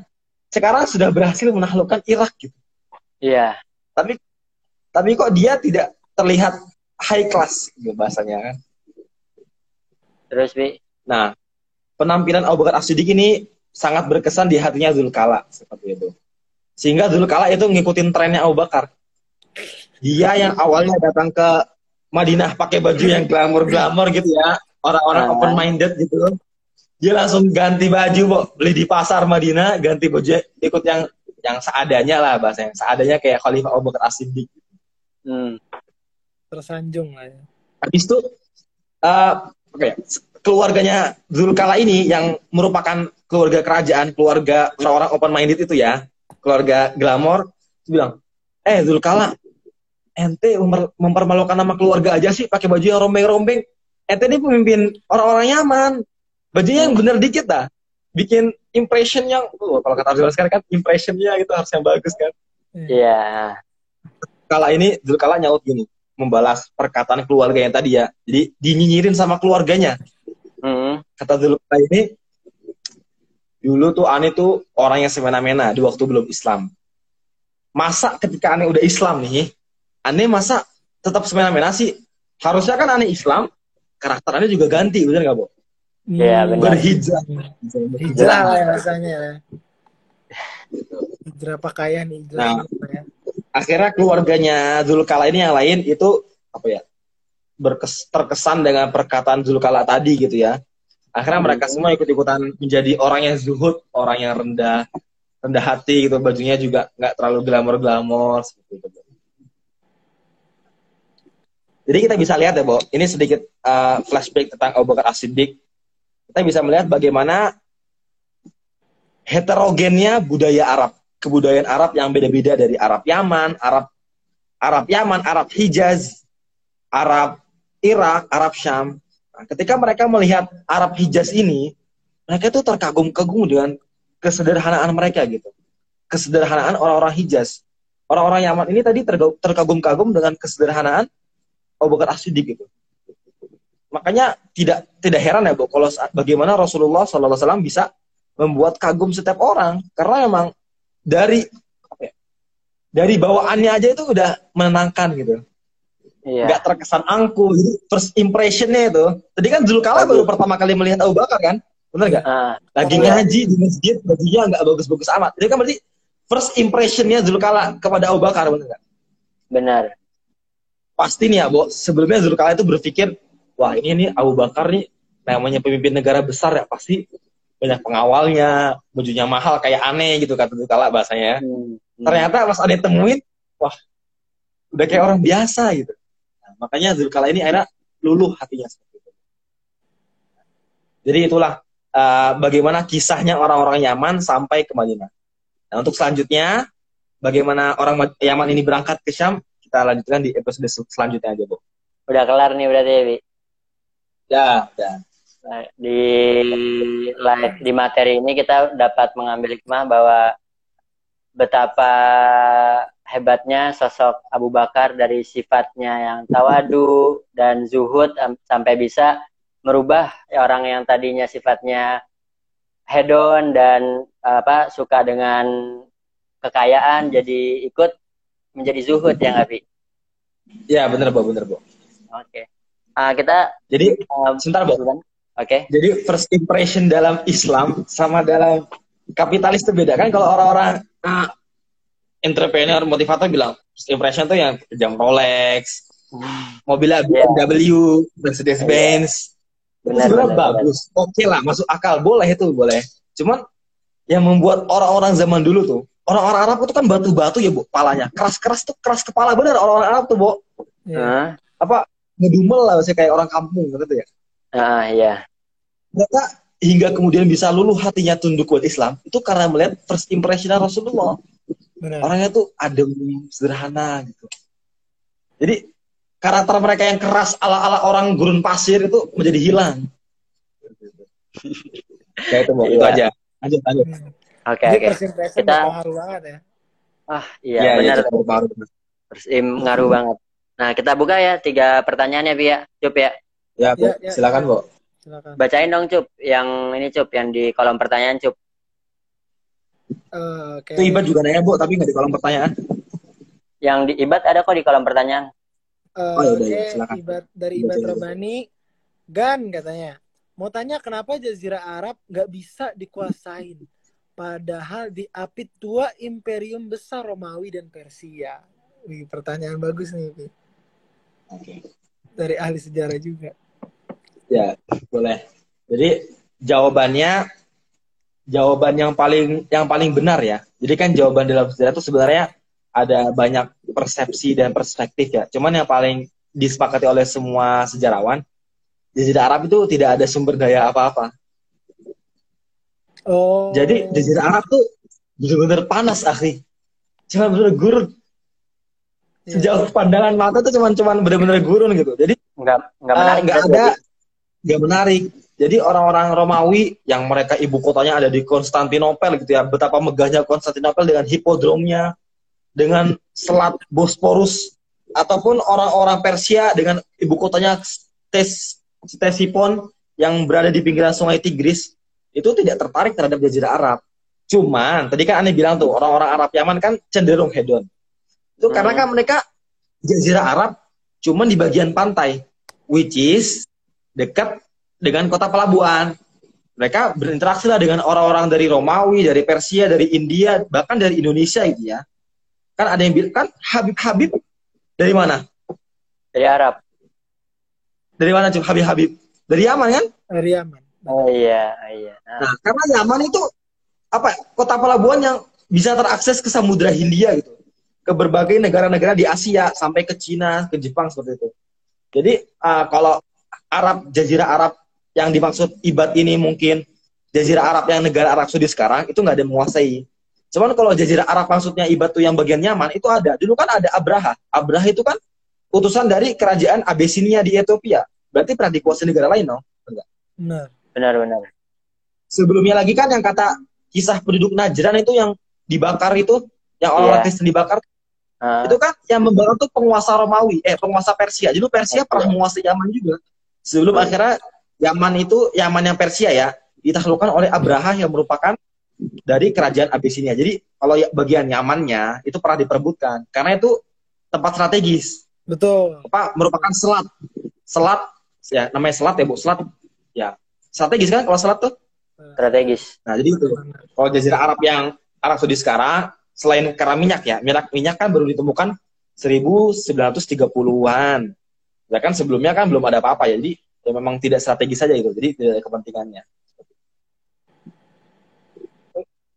sekarang sudah berhasil menaklukkan Irak gitu. Iya. Tapi tapi kok dia tidak terlihat high class gitu bahasanya kan. Terus Bi. Nah, penampilan Abu Bakar As-Siddiq ini sangat berkesan di hatinya Zulkala seperti itu. Sehingga Zulkala itu ngikutin trennya Abu Bakar. Dia yang awalnya datang ke Madinah pakai baju yang glamor-glamor gitu ya, orang-orang open minded gitu. Dia langsung ganti baju, Bo. beli di pasar Madinah, ganti baju ikut yang yang seadanya lah bahasanya. Seadanya kayak Khalifah Abu Bakar As-Siddiq. Hmm. Tersanjung lah ya. Habis itu eh apa ya, keluarganya Zulkala ini yang merupakan keluarga kerajaan, keluarga orang-orang open minded itu ya, keluarga glamor, bilang, "Eh Zulkala, ente memper- mempermalukan nama keluarga aja sih pakai baju yang rombeng-rombeng. Ente ini pemimpin orang-orang nyaman. Bajunya yang bener dikit dah. Bikin impression yang, oh, kalau kata Abdul sekarang kan impressionnya itu harus yang bagus kan. Iya. Kala ini Zulkala nyaut gini, membalas perkataan keluarga yang tadi ya. Jadi dinyinyirin sama keluarganya. Hmm. Kata Zulkala ini, dulu tuh Ani tuh orang yang semena-mena di waktu belum Islam. Masa ketika Ani udah Islam nih, Ani masa tetap semena-mena sih? Harusnya kan Ani Islam, karakter Ani juga ganti, bener gak, Bo? Iya, benar. Berhijrah. Hijrah lah ya rasanya ya. Hijrah pakaian, hijrah Nah. apa ya. Akhirnya keluarganya Zulkala ini yang lain itu apa ya berkes, terkesan dengan perkataan Zulkala tadi gitu ya. Akhirnya mereka semua ikut-ikutan menjadi orang yang zuhud, orang yang rendah, rendah hati gitu. Bajunya juga nggak terlalu glamor-glamor seperti itu. Jadi kita bisa lihat ya, Bo. Ini sedikit uh, flashback tentang Abu As-Siddiq. Kita bisa melihat bagaimana heterogennya budaya Arab. Kebudayaan Arab yang beda-beda dari Arab Yaman, Arab Arab Yaman, Arab Hijaz, Arab Irak, Arab Syam. Nah, ketika mereka melihat Arab Hijaz ini, mereka itu terkagum-kagum dengan kesederhanaan mereka gitu. Kesederhanaan orang-orang Hijaz. Orang-orang Yaman ini tadi terkagum-kagum dengan kesederhanaan Abu Bakar As-Siddiq gitu. Makanya tidak tidak heran ya Bu kalau bagaimana Rasulullah SAW bisa membuat kagum setiap orang karena memang dari apa ya, dari bawaannya aja itu udah menenangkan gitu. Iya. Gak terkesan angku. Jadi first impressionnya itu. Tadi kan Zulkala baru pertama kali melihat Abu Bakar kan? Bener gak? Uh, Lagi iya. ngaji di masjid, bajunya nggak bagus-bagus amat. Jadi kan berarti first impressionnya Zulkala kepada Abu Bakar, bener gak? Benar pasti nih ya, Bo, sebelumnya Zulkala itu berpikir, wah ini nih Abu Bakar nih namanya pemimpin negara besar ya, pasti banyak pengawalnya, bajunya mahal kayak aneh gitu kata Zulkala bahasanya. Hmm. Ternyata pas ada temuin, wah udah kayak orang biasa gitu. Nah, makanya Zulkala ini akhirnya luluh hatinya seperti itu. Jadi itulah uh, bagaimana kisahnya orang-orang Yaman sampai ke Madinah. Nah, untuk selanjutnya, bagaimana orang Yaman ini berangkat ke Syam, kita lanjutkan di episode selanjutnya aja, Bu. Udah kelar nih berarti ya, Bi? Ya, ya. Nah, di live di materi ini kita dapat mengambil hikmah bahwa betapa hebatnya sosok Abu Bakar dari sifatnya yang tawadu dan zuhud sampai bisa merubah orang yang tadinya sifatnya hedon dan apa suka dengan kekayaan jadi ikut menjadi zuhud ya nggak Bi? Ya benar bu, benar bu. Oke. Okay. Uh, kita jadi um, sebentar bu. Oke. Okay. Jadi first impression dalam Islam sama dalam kapitalis itu beda kan kalau orang-orang uh, entrepreneur motivator bilang first impression tuh yang jam Rolex, hmm. mobilnya BMW, yeah. Mercedes Benz. Benar, sebenarnya bagus. Oke okay lah, masuk akal, boleh itu boleh. Cuman yang membuat orang-orang zaman dulu tuh orang-orang Arab itu kan batu-batu ya bu palanya. Keras-keras tuh keras kepala. Bener orang-orang Arab tuh bu. Yeah. apa ngedumel lah masih kayak orang kampung gitu ya. Ah iya. Mereka hingga kemudian bisa luluh hatinya tunduk buat Islam itu karena melihat first impression Rasulullah. Benar. orangnya tuh adem sederhana gitu. Jadi karakter mereka yang keras ala-ala orang gurun pasir itu menjadi hilang. Kayak itu bu itu aja. Lanjut lanjut. Hmm. Oke okay, oke. Okay. Kita banget ya. Ah iya ya, benar. Ya, Persim ngaruh banget. Nah kita buka ya tiga pertanyaan ya Bi ya. Cup ya. Ya, Bu. Ya, ya. silakan Bu. Silakan. Bacain dong Cup yang ini Cup yang di kolom pertanyaan Cup. Uh, okay. Itu Ibat juga nanya Bu tapi nggak di kolom pertanyaan. Yang di Ibat ada kok di kolom pertanyaan. Uh, oh, ya, okay. ya, silakan. Ibat dari Ibat Robani Gan katanya. Mau tanya kenapa Jazirah Arab nggak bisa dikuasain? Padahal di apit tua imperium besar Romawi dan Persia. Wih, pertanyaan bagus nih. Oke. Dari ahli sejarah juga. Ya, boleh. Jadi jawabannya jawaban yang paling yang paling benar ya. Jadi kan jawaban dalam sejarah itu sebenarnya ada banyak persepsi dan perspektif ya. Cuman yang paling disepakati oleh semua sejarawan, di Arab itu tidak ada sumber daya apa-apa. Oh. Jadi jazirah Arab tuh bener-bener panas, akhi. Cuma bener gurun. Yeah. Sejauh pandangan mata tuh cuman cuman bener-bener gurun gitu. Jadi nggak nggak menarik. Nggak uh, ada, nggak menarik. Jadi orang-orang Romawi yang mereka ibu kotanya ada di Konstantinopel gitu ya, betapa megahnya Konstantinopel dengan hipodromnya, dengan selat Bosporus, ataupun orang-orang Persia dengan ibu kotanya Tes Ctesiphon yang berada di pinggiran Sungai Tigris, itu tidak tertarik terhadap jazirah Arab. Cuman tadi kan aneh bilang tuh orang-orang Arab Yaman kan cenderung hedon. Itu hmm. karena kan mereka jazirah Arab cuman di bagian pantai, which is dekat dengan kota pelabuhan. Mereka berinteraksi lah dengan orang-orang dari Romawi, dari Persia, dari India, bahkan dari Indonesia gitu ya. Kan ada yang bilang kan Habib Habib dari mana? Dari Arab. Dari mana cuy? Habib Habib. Dari Yaman kan? Dari Yaman. Oh iya, iya. Nah, Nah, karena Yaman itu apa? Kota pelabuhan yang bisa terakses ke Samudra Hindia gitu. Ke berbagai negara-negara di Asia sampai ke Cina, ke Jepang seperti itu. Jadi uh, kalau Arab Jazirah Arab yang dimaksud ibad ini mungkin Jazirah Arab yang negara Arab Saudi sekarang itu nggak ada yang menguasai. Cuman kalau Jazirah Arab maksudnya ibad tuh yang bagian Yaman itu ada. Dulu kan ada Abraha. Abraha itu kan utusan dari kerajaan Abyssinia di Ethiopia. Berarti pernah dikuasai negara lain, no? Benar. Benar-benar. Sebelumnya lagi kan yang kata kisah penduduk Najran itu yang dibakar itu, yang orang-orang Iya. Kristen dibakar, Ah, itu kan yang membakar tuh penguasa Romawi, eh penguasa Persia. Jadi Persia pernah menguasai Yaman juga. Sebelum akhirnya Yaman itu, Yaman yang Persia ya, ditaklukkan oleh Abraha yang merupakan dari kerajaan Abyssinia. Jadi kalau ya- bagian Yamannya itu pernah diperebutkan karena itu tempat strategis. Betul. Apa merupakan selat. Selat ya namanya selat ya, Bu. Selat ya. Strategis kan kalau selat tuh. strategis. Nah, jadi itu. Kalau jazirah Arab yang Arab Saudi sekarang selain karena minyak ya, minyak minyak kan baru ditemukan 1930-an. Ya kan sebelumnya kan belum ada apa-apa ya. Jadi ya memang tidak strategis saja itu. Jadi tidak ada kepentingannya.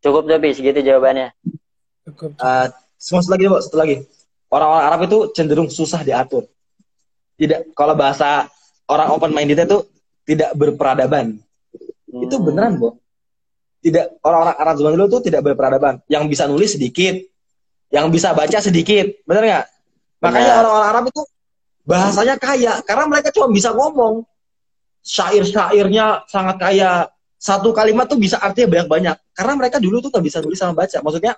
Cukup tapi segitu jawabannya. Cukup. Eh, semua satu lagi, Bu, satu lagi. Orang-orang Arab itu cenderung susah diatur. Tidak kalau bahasa orang open minded itu tidak berperadaban. Itu Hmm. beneran, Bu. Tidak orang-orang Arab zaman dulu tuh tidak berperadaban. Yang bisa nulis sedikit, yang bisa baca sedikit, bener nggak? Makanya orang-orang Arab itu bahasanya kaya karena mereka cuma bisa ngomong. Syair-syairnya sangat kaya. Satu kalimat tuh bisa artinya banyak-banyak. Karena mereka dulu tuh nggak bisa nulis sama baca. Maksudnya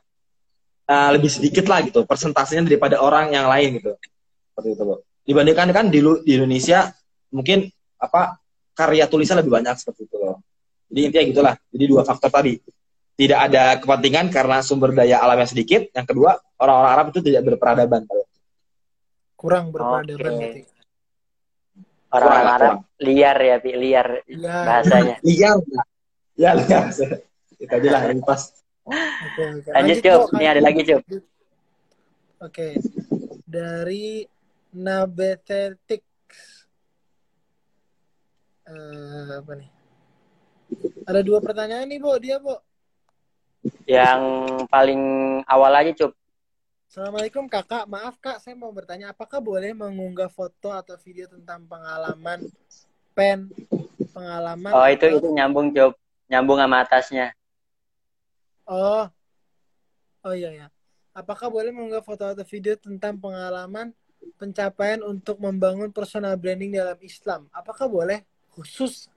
eh, lebih sedikit lah gitu persentasenya daripada orang yang lain gitu. Seperti itu, Bu. Dibandingkan kan di, di Indonesia mungkin apa karya tulisnya lebih banyak seperti itu loh. Jadi intinya gitulah. Jadi dua faktor tadi. Tidak ada kepentingan karena sumber daya alamnya sedikit. Yang kedua, orang-orang Arab itu tidak berperadaban. Kurang berperadaban berarti. Orang Kurang, Arab liar ya, Pi, liar Iya. bahasanya. Liar. Ya, liar. Itu aja lah, yang pas. Oke, oke. Lanjut. Cuk. Ini ada lagi, Cuk. Oke. Dari Nabetetik. Eh, apa nih? Ada dua pertanyaan nih, Bo. Dia, Bo. Yang paling awal aja, Cup. Assalamualaikum kakak, maaf kak, saya mau bertanya, apakah boleh mengunggah foto atau video tentang pengalaman pen, pengalaman? Oh, itu atau- itu nyambung, Cup. Nyambung sama atasnya. Oh, oh iya ya. Apakah boleh mengunggah foto atau video tentang pengalaman pencapaian untuk membangun personal branding dalam Islam? Apakah boleh khusus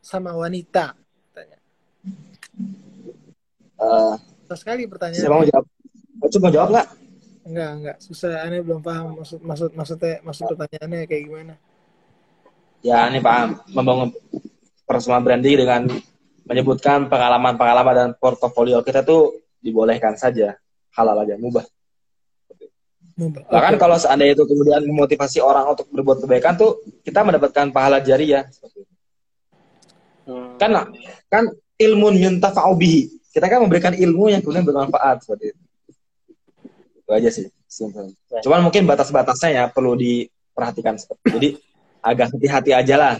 sama wanita? Tanya. Eh, Susah sekali pertanyaan. mau jawab? Coba mau jawab nggak? Enggak, enggak. Susah. Aneh belum paham maksud maksud maksudnya maksud pertanyaannya kayak gimana. Ya, ini paham. Membangun personal branding dengan menyebutkan pengalaman-pengalaman dan portofolio kita tuh dibolehkan saja. Halal aja, mubah. Bahkan Oke. kalau seandainya itu kemudian memotivasi orang untuk berbuat kebaikan tuh, kita mendapatkan pahala jariah. Hmm. Kan, kan ilmu yuntafa'u bihi. Kita kan memberikan ilmu yang kemudian bermanfaat. Seperti itu. Itu aja sih. Simple. Cuman mungkin batas-batasnya ya perlu diperhatikan. Seperti itu. Jadi agak hati-hati aja lah.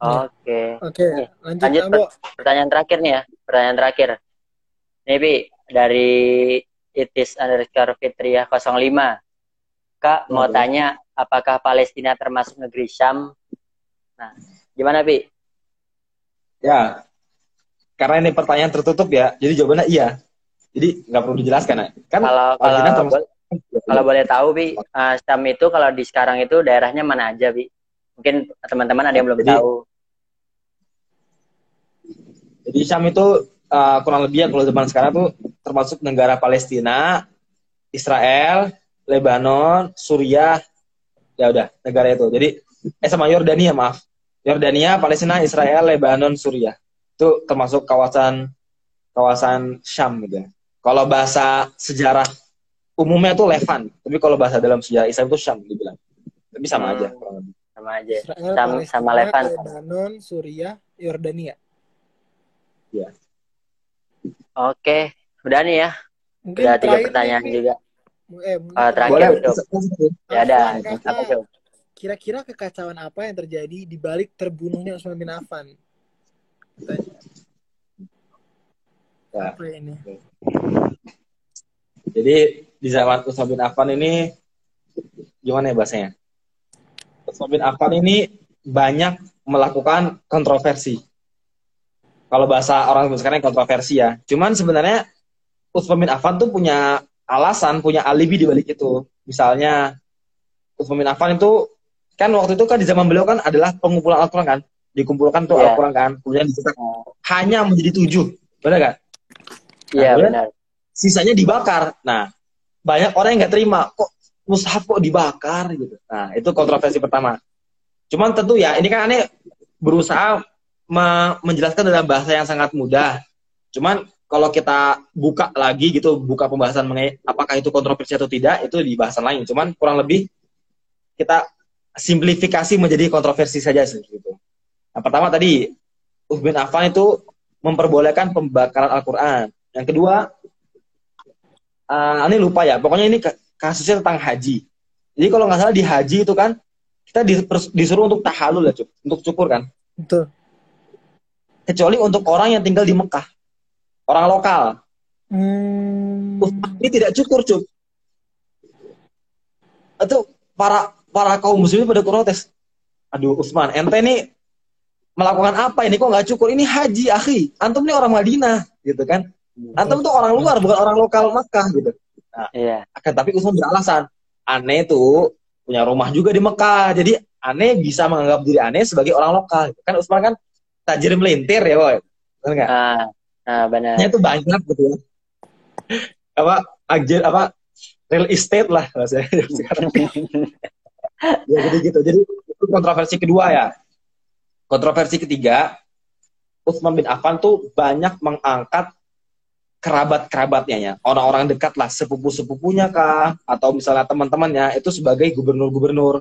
Oke. Oke, lanjut. Pertanyaan terakhir nih ya. Pertanyaan terakhir. Nih, Pi. Dari itis underscore fitriah 05. Kak, mau tanya, apakah Palestina termasuk negeri Syam? Nah, gimana, Pi? Ya, karena ini pertanyaan tertutup ya, jadi jawabannya iya. Jadi nggak perlu dijelaskan. ya. Kan Kalau kalau termasuk- kalau boleh tahu, Pi, eh, Syam itu kalau di sekarang itu daerahnya mana aja, Pi? Mungkin teman-teman ada yang belum Jadi- tahu. Jadi Syam itu uh, kurang lebih ya kalau zaman sekarang tuh termasuk negara Palestina, Israel, Lebanon, Suriah, ya udah negara itu. Jadi eh sama Yordania maaf, Yordania, Palestina, Israel, Lebanon, Suriah itu termasuk kawasan kawasan Syam gitu. ya. Kalau bahasa sejarah umumnya tuh Levan, tapi kalau bahasa dalam sejarah Islam itu Syam dibilang. Tapi sama Hmm. aja. Sama aja. Israel, Sama- Palestina, sama Levan. Lebanon, Suriah, Yordania. Oke, udah nih ya. Mungkin Udah tiga pertanyaan nih, juga. Eh, uh, terakhir Boleh, Ya ada. Kira-kira kekacauan apa yang terjadi di balik terbunuhnya Utsman bin Affan? Ya. Apa ini? Jadi di zaman Utsman bin Affan ini gimana ya bahasanya? Utsman bin Affan ini banyak melakukan kontroversi. Kalau bahasa orang sekarang kontroversi ya. Cuman sebenarnya Utsman bin Affan tuh punya alasan, punya alibi di balik itu. Misalnya Utsman bin Affan itu kan waktu itu kan di zaman beliau kan adalah pengumpulan Al-Quran kan. Dikumpulkan tuh yeah. Al-Quran kan. Kemudian dicetak hanya menjadi tujuh. Benar kan? Iya yeah, benar. Sisanya dibakar. Nah, banyak orang yang nggak terima. Kok mushaf kok dibakar gitu. Nah, itu kontroversi pertama. Cuman tentu ya, ini kan aneh berusaha me menjelaskan dalam bahasa yang sangat mudah. Cuman kalau kita buka lagi gitu, buka pembahasan mengenai apakah itu kontroversi atau tidak, itu di bahasan lain. Cuman kurang lebih kita simplifikasi menjadi kontroversi saja sih gitu. Yang pertama tadi Uthman Affan itu memperbolehkan pembakaran Al-Qur'an. Yang kedua uh, ini lupa ya, pokoknya ini kasusnya tentang haji. Jadi kalau nggak salah di haji itu kan kita disuruh untuk tahalul ya, untuk cukur kan. Betul. Kecuali untuk orang yang tinggal di Mekah, orang lokal. Hmm. Ini tidak cukur, cuk. Itu para para kaum muslimin pada protes. Aduh, Usman, ente ini melakukan apa ini kok nggak cukur? Ini haji, akhi. Antum ini orang Madinah, gitu kan? Antum tuh orang luar, bukan orang lokal Mekah, gitu. Nah, iya. Akan tapi Usman beralasan, aneh tuh punya rumah juga di Mekah. Jadi aneh bisa menganggap diri aneh sebagai orang lokal. Kan Usman kan tajir melintir ya, boy. Benar nggak? Ah, ah benar. itu banyak gitu ya. apa ajar apa real estate lah saya ya jadi gitu. Jadi itu kontroversi kedua ya. Kontroversi ketiga, Utsman bin Affan tuh banyak mengangkat kerabat-kerabatnya ya, orang-orang dekat lah, sepupu-sepupunya kah, atau misalnya teman-temannya itu sebagai gubernur-gubernur,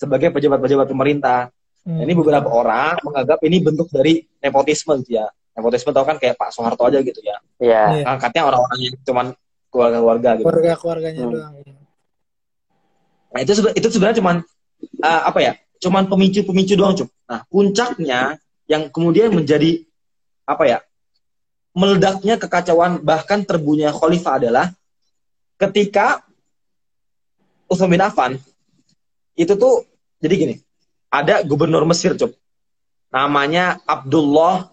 sebagai pejabat-pejabat pemerintah. Hmm. Ini beberapa orang menganggap ini bentuk dari nepotisme gitu ya. Nepotisme tau kan kayak Pak Soeharto aja gitu ya. Iya. Yeah. Angkatnya orang-orang yang cuman keluarga-keluarga gitu. Keluarga-keluarganya hmm. doang. Iya. Nah itu itu sebenarnya cuman uh, apa ya? Cuman pemicu-pemicu doang, cuy. Nah puncaknya yang kemudian menjadi apa ya? meledaknya kekacauan bahkan terbunya khalifah adalah ketika Utsman bin Affan itu tuh jadi gini, ada gubernur Mesir, Cuk. Namanya Abdullah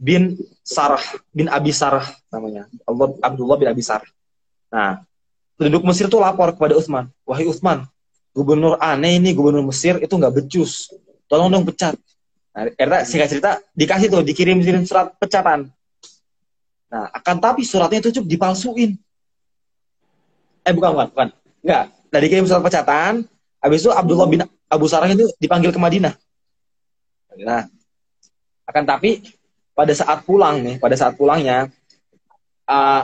bin Sarah bin Abi Sarah namanya. Allah Abdullah bin Abi Sarah. Nah, penduduk Mesir tuh lapor kepada Utsman, "Wahai Utsman, gubernur aneh ini gubernur Mesir itu nggak becus. Tolong dong pecat." Nah, akhirnya singkat cerita dikasih tuh dikirim-kirim surat pecatan Nah, akan tapi suratnya itu cukup dipalsuin. Eh, bukan, bukan, bukan. Enggak. Nah, dikirim surat pecatan, habis itu Abdullah bin Abu Sarah itu dipanggil ke Madinah. Nah, akan tapi pada saat pulang nih, pada saat pulangnya, uh,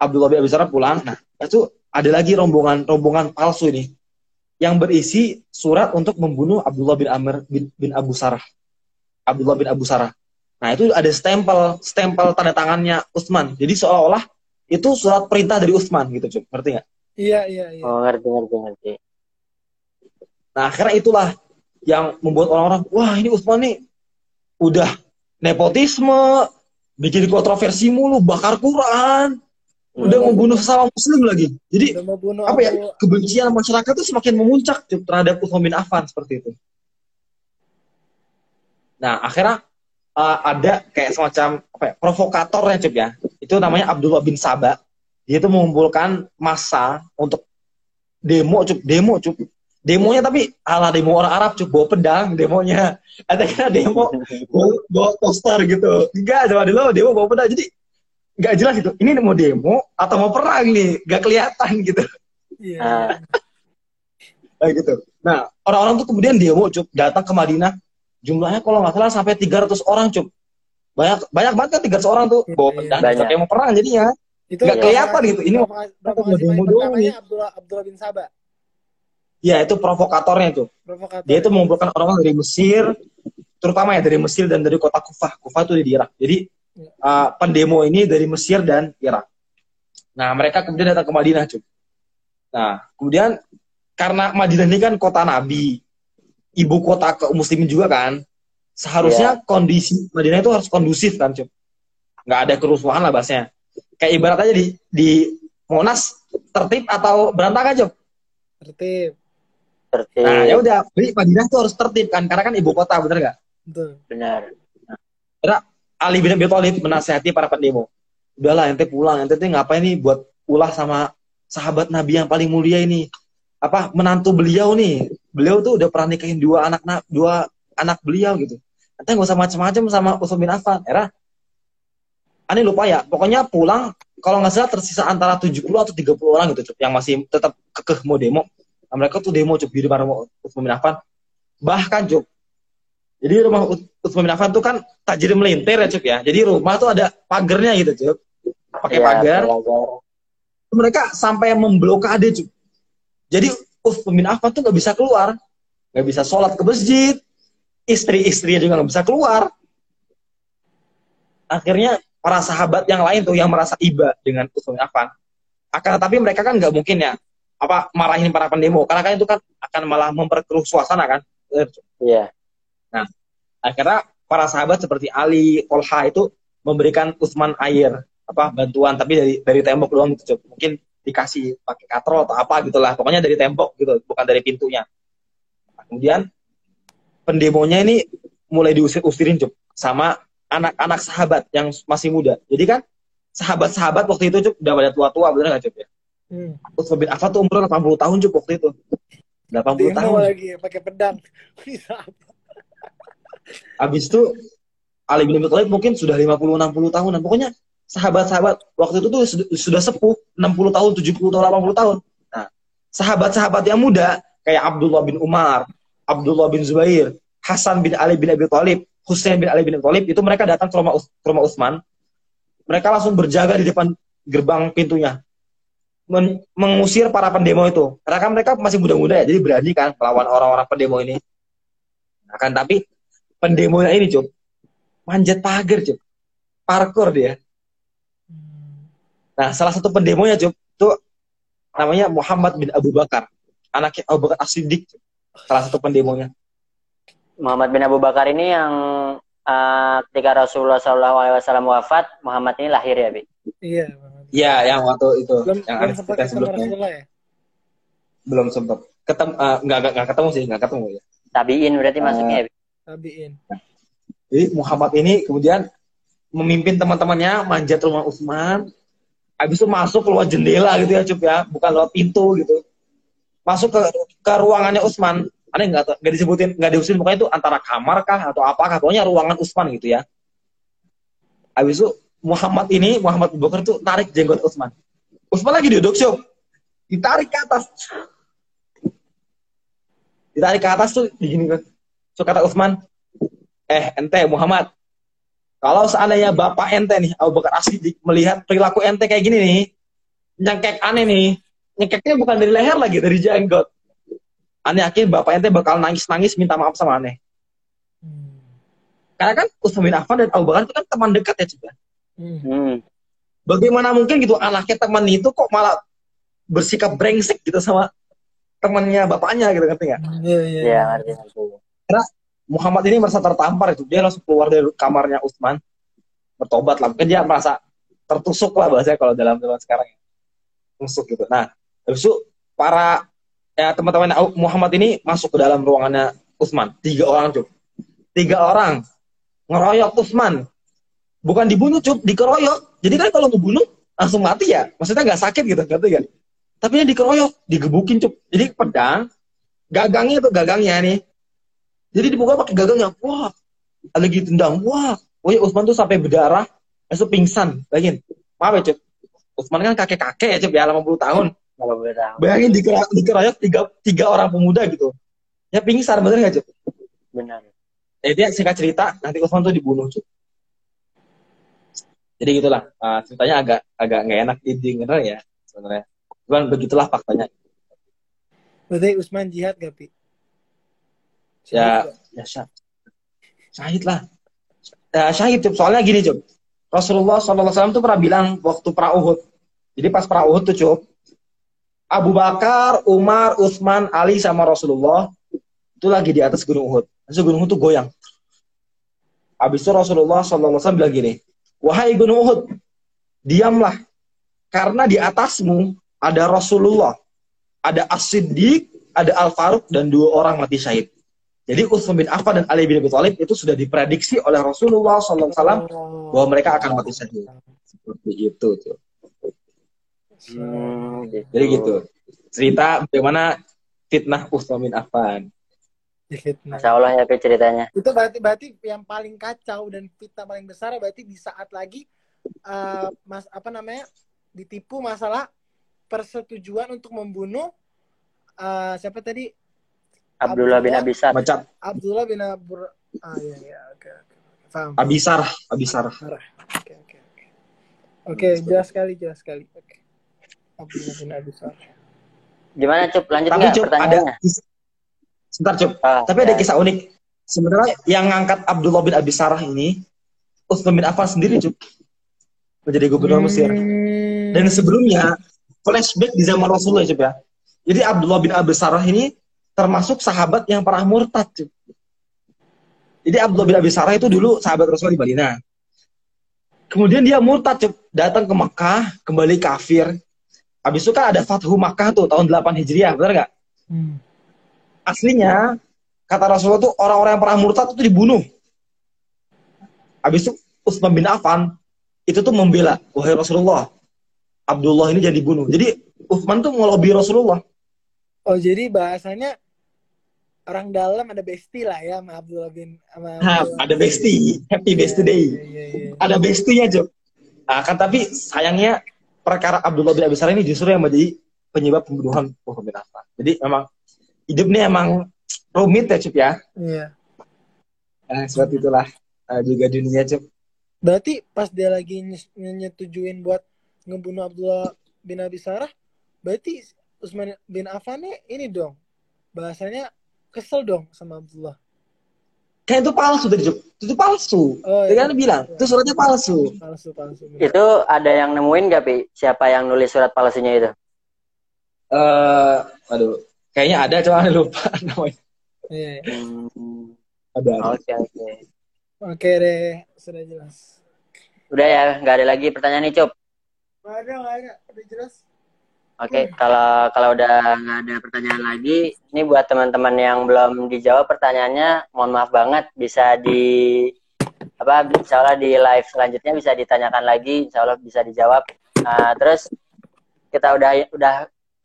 Abdullah bin Abu Sarah pulang, nah, itu ada lagi rombongan rombongan palsu ini yang berisi surat untuk membunuh Abdullah bin Amr bin, bin Abu Sarah. Abdullah bin Abu Sarah. Nah, itu ada stempel, stempel tanda tangannya Utsman. Jadi seolah-olah itu surat perintah dari Utsman gitu, Cuk. Ngerti nggak? Iya, iya, iya. Oh, ngerti, ngerti, ngerti. Nah, akhirnya itulah yang membuat orang-orang, wah ini Utsman nih udah nepotisme, bikin kontroversi mulu, bakar Quran, udah hmm. membunuh sesama muslim lagi. Jadi apa ya kebencian masyarakat itu semakin memuncak terhadap Utsman bin Affan seperti itu. Nah akhirnya uh, ada kayak semacam apa ya, provokator ya Cip ya. Itu namanya Abdullah bin Sabah. Dia itu mengumpulkan massa untuk demo Cip, demo Cip. Demonya tapi ala demo orang Arab Cip, bawa pedang demonya. Ada kan demo bawa, bawa poster gitu. Enggak, coba dulu demo bawa pedang. Jadi nggak jelas gitu. Ini mau demo atau mau perang nih? Nggak kelihatan gitu. Iya. Yeah. nah, gitu. Nah, orang-orang tuh kemudian demo Cip, datang ke Madinah jumlahnya kalau nggak salah sampai 300 orang cuk banyak banyak banget kan 300 orang tuh bawa pedang kayak mau perang jadinya itu nggak kelihatan gitu ini mau demo nih Abdullah Abdullah bin Sabah ya itu provokatornya tuh Provokator. dia itu mengumpulkan orang-orang dari Mesir terutama ya dari Mesir dan dari kota Kufah Kufah itu di Irak jadi ya. uh, pendemo ini dari Mesir dan Irak nah mereka kemudian datang ke Madinah cuy Nah, kemudian karena Madinah ini kan kota Nabi, ibu kota ke muslimin juga kan, seharusnya yeah. kondisi Madinah itu harus kondusif kan, cuy. Nggak ada kerusuhan lah bahasnya. Kayak ibarat aja di, di Monas tertib atau berantakan, cuy. Tertib. Tertib. Nah, ya udah, jadi Madinah itu harus tertib kan, karena kan ibu kota, bener nggak? Betul. Benar. Nah, Ali bin Abi Thalib menasihati para pendemo. Udahlah, ente pulang, ente tuh ngapain nih buat ulah sama sahabat Nabi yang paling mulia ini apa menantu beliau nih beliau tuh udah pernah nikahin dua anak dua anak beliau gitu nanti nggak usah macam-macam sama Utsman bin Affan era aneh lupa ya pokoknya pulang kalau nggak salah tersisa antara 70 atau 30 orang gitu yang masih tetap kekeh mau demo nah, mereka tuh demo cup di depan rumah Utsman bin Affan. Bahkan cup jadi rumah Utsman bin Affan tuh kan tak jadi melintir ya cup ya. Jadi rumah tuh ada pagernya gitu cup pakai ya, pagar. mereka sampai memblokade cuy. Jadi Uthman bin Affan tuh nggak bisa keluar, nggak bisa sholat ke masjid, istri-istrinya juga nggak bisa keluar. Akhirnya para sahabat yang lain tuh yang merasa iba dengan Uthman bin Affan. Akan tetapi mereka kan nggak mungkin ya apa marahin para pendemo. Karena kan itu kan akan malah memperkeruh suasana kan. Iya. Yeah. Nah, akhirnya para sahabat seperti Ali, Tolha itu memberikan Utsman air apa bantuan. Tapi dari dari tembok doang gitu mungkin dikasih pakai katrol atau apa gitulah. Pokoknya dari tembok gitu bukan dari pintunya. Nah, kemudian pendemonya ini mulai diusir-usirin cup sama anak-anak sahabat yang masih muda. Jadi kan sahabat-sahabat waktu itu cup udah pada tua-tua bener nggak cup ya hmm. terus bin Affan tuh umur 80 tahun cup waktu itu 80 Demo tahun lagi pakai pedang Abis itu Ali bin Abi Thalib mungkin sudah 50 60 tahunan. Pokoknya sahabat-sahabat waktu itu tuh sudah sepuh 60 tahun, 70 tahun, 80 tahun. Nah, sahabat-sahabat yang muda kayak Abdullah bin Umar, Abdullah bin Zubair, Hasan bin Ali bin Abi Thalib, Husain bin Ali bin Abi Thalib itu mereka datang ke rumah, ke rumah Utsman. Mereka langsung berjaga di depan gerbang pintunya. Men mengusir para pendemo itu. Karena kan mereka masih muda-muda ya, jadi berani kan melawan orang-orang pendemo ini. Nah, kan tapi pendemonya ini, Cuk, manjat pagar, Cuk. Parkur dia Nah, salah satu pendemonya, Cuk, itu namanya Muhammad bin Abu Bakar. Anaknya Abu Bakar As-Siddiq. Salah satu pendemonya. Muhammad bin Abu Bakar ini yang uh, ketika Rasulullah SAW wafat, Muhammad ini lahir ya, Bi? Iya. Iya, yang waktu itu. Belum, yang belum sempat ketemu Rasulullah ya? Belum sempat. Ketemu, uh, nggak, nggak, nggak ketemu sih, nggak ketemu ya. Tabiin berarti uh, masuknya ya, Bi? Tabiin. Jadi Muhammad ini kemudian memimpin teman-temannya manjat rumah Utsman, habis itu masuk lewat jendela gitu ya cup ya bukan lewat pintu gitu masuk ke ke ruangannya Usman aneh nggak nggak disebutin nggak diusin pokoknya itu antara kamar kah atau apakah pokoknya ruangan Usman gitu ya habis itu Muhammad ini Muhammad Abu Bakar tuh tarik jenggot Usman Usman lagi duduk cup ditarik ke atas ditarik ke atas tuh begini kan so kata Usman eh ente Muhammad kalau seandainya bapak ente nih, Abu Bakar Asidik melihat perilaku ente kayak gini nih, nyengkek aneh nih, nyengkeknya bukan dari leher lagi, dari jenggot. Aneh yakin bapak ente bakal nangis-nangis minta maaf sama aneh. Hmm. Karena kan Utsman bin Affan dan Abu Bakar itu kan teman dekat ya juga. Hmm. Bagaimana mungkin gitu anaknya teman itu kok malah bersikap brengsek gitu sama temannya bapaknya gitu ngerti nggak? Iya iya. Iya. Ngerti Karena Muhammad ini merasa tertampar itu. Dia langsung keluar dari kamarnya Utsman bertobat lah. Mungkin dia merasa tertusuk lah bahasanya kalau dalam zaman sekarang. Ya tusuk gitu. Nah habis itu para ya teman-teman Muhammad ini masuk ke dalam ruangannya Utsman tiga orang cup tiga orang. Ngeroyok Utsman bukan dibunuh cup dikeroyok jadi kan kalau ngebunuh langsung mati ya maksudnya nggak sakit gitu ngerti kan tapi ini dikeroyok digebukin cup jadi pedang gagangnya tuh gagangnya nih jadi dibuka pakai gagangnya, wah, lagi tendang, wah, Woi, Usman tuh sampai berdarah, itu pingsan, bayangin. Maaf ya, Cep. Usman kan kakek-kakek ya, Cep, ya, 80 tahun. Bayangin dikeroyok, dikeroyok tiga, tiga orang pemuda gitu. Ya pingsan, bener nggak, Cep? Benar. Eh, dia singkat cerita, nanti Usman tuh dibunuh, Cep. Jadi gitulah, uh, ceritanya agak agak nggak enak didengar ya, sebenarnya. Cuman begitulah faktanya. Berarti Usman jihad gak, Pi? ya ya syahid, syahid lah ya, syahid Cuk. soalnya gini Cuk. Rasulullah SAW tuh pernah bilang waktu perang Uhud jadi pas perang Uhud tuh Cuk Abu Bakar, Umar, Utsman, Ali sama Rasulullah itu lagi di atas gunung Uhud. Terus gunung Uhud tuh goyang. Habis itu Rasulullah SAW bilang gini, Wahai gunung Uhud, diamlah. Karena di atasmu ada Rasulullah, ada As-Siddiq, ada Al-Faruq, dan dua orang mati syahid. Jadi Utsman bin Affan dan Ali bin Abi Thalib itu sudah diprediksi oleh Rasulullah SAW bahwa mereka akan mati syahid. Seperti itu tuh. Hmm, gitu. Jadi gitu. Cerita bagaimana fitnah Utsman bin Affan. Masya Allah ya ceritanya. Itu berarti berarti yang paling kacau dan fitnah paling besar berarti di saat lagi uh, mas apa namanya ditipu masalah persetujuan untuk membunuh uh, siapa tadi Abdullah, bin Abisar. Macam. Abdullah bin Abur. Ah iya iya oke oke. Paham. Abisar, Abisar. Oke oke oke. Oke, jelas sekali, jelas sekali. Oke. Abdullah bin Abisar. Gimana Cup? Lanjut Tapi, Cup, pertanyaannya? Ada, sebentar Cup. Ah, Tapi ya. ada kisah unik. Sebenarnya yang ngangkat Abdullah bin Abisarah ini Utsman bin Affan sendiri Cup. Menjadi gubernur hmm. Mesir. Dan sebelumnya flashback di zaman Rasulullah Cup ya. Jadi Abdullah bin Abisarah ini termasuk sahabat yang pernah murtad. Cuy. Jadi Abdullah bin Abi Sarah itu dulu sahabat Rasul di Madinah. Kemudian dia murtad, cuy. datang ke Mekah, kembali kafir. Habis itu kan ada Fathu Makkah tuh tahun 8 Hijriah, benar nggak? Hmm. Aslinya kata Rasulullah tuh orang-orang yang pernah murtad itu dibunuh. Habis itu Utsman bin Affan itu tuh membela, wahai Rasulullah, Abdullah ini jadi dibunuh. Jadi Utsman tuh ngelobi Rasulullah. Oh jadi bahasanya orang dalam ada besti lah ya sama Abdullah bin sama ha, ada besti happy besti yeah, day yeah, yeah, yeah. ada bestinya Jo nah, kan tapi sayangnya perkara Abdullah bin Abi ini justru yang menjadi penyebab pembunuhan Muhammad bin Affan jadi memang hidup ini emang rumit ya Cup ya iya nah, seperti itulah uh, juga dunia Cup berarti pas dia lagi nyetujuin buat ngebunuh Abdullah bin Abi Sarah berarti Usman bin Affan ini dong bahasanya kesel dong sama Abdullah. Kayak itu palsu tadi, Juk. Itu palsu. Oh, iya. kan bilang, itu suratnya palsu. Palsu, palsu. Itu ada yang nemuin gak, Pi? Siapa yang nulis surat palsunya itu? Eh, uh, aduh. Kayaknya ada, cuma lupa namanya. Iya, iya. Hmm. Ada. Oke, oke. Oke deh, sudah jelas. Udah ya, nggak ada lagi pertanyaan nih, Cop. Nggak ada, nggak ada. Udah jelas. Oke, okay, kalau kalau udah nggak ada pertanyaan lagi, ini buat teman-teman yang belum dijawab pertanyaannya, mohon maaf banget, bisa di apa, insya Allah di live selanjutnya bisa ditanyakan lagi, insya Allah bisa dijawab. Uh, terus kita udah udah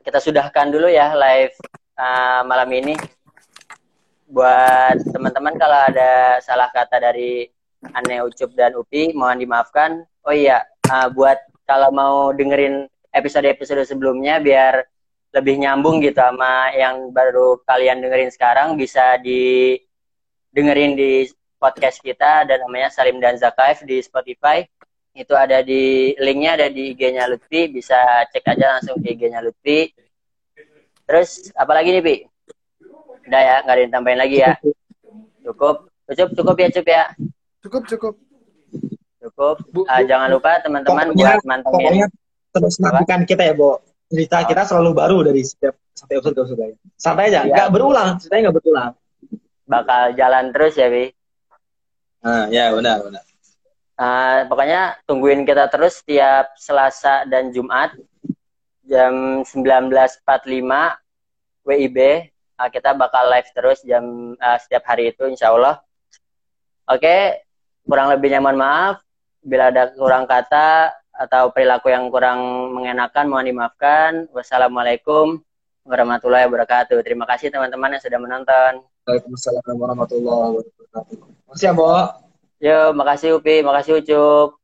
kita sudahkan dulu ya live uh, malam ini. Buat teman-teman kalau ada salah kata dari Ane Ucup dan Upi, mohon dimaafkan. Oh iya, uh, buat kalau mau dengerin episode-episode sebelumnya biar lebih nyambung gitu sama yang baru kalian dengerin sekarang bisa di dengerin di podcast kita dan namanya Salim dan Zakaif di Spotify itu ada di linknya ada di IG-nya Lutfi bisa cek aja langsung ke IG-nya Lutfi terus apalagi nih Pi udah ya nggak ada yang tambahin lagi ya cukup cukup cukup ya cukup ya cukup cukup cukup uh, jangan lupa teman-teman buat mantengin terus nantikan kita ya, Bo. Cerita oh. kita selalu baru dari setiap satu episode ke episode Santai aja, iya. nggak ya. berulang, ceritanya nggak berulang. Bakal jalan terus ya, Bi. Nah, ya benar, benar. Uh, pokoknya tungguin kita terus setiap Selasa dan Jumat jam 19.45 WIB. Uh, kita bakal live terus jam uh, setiap hari itu insya Allah. Oke, okay, kurang lebihnya mohon maaf. Bila ada kurang kata, atau perilaku yang kurang mengenakan mohon dimaafkan. Wassalamualaikum warahmatullahi wabarakatuh. Terima kasih teman-teman yang sudah menonton. Waalaikumsalam warahmatullahi wabarakatuh. Makasih ya, Bo. Yo, makasih Upi, makasih Ucup.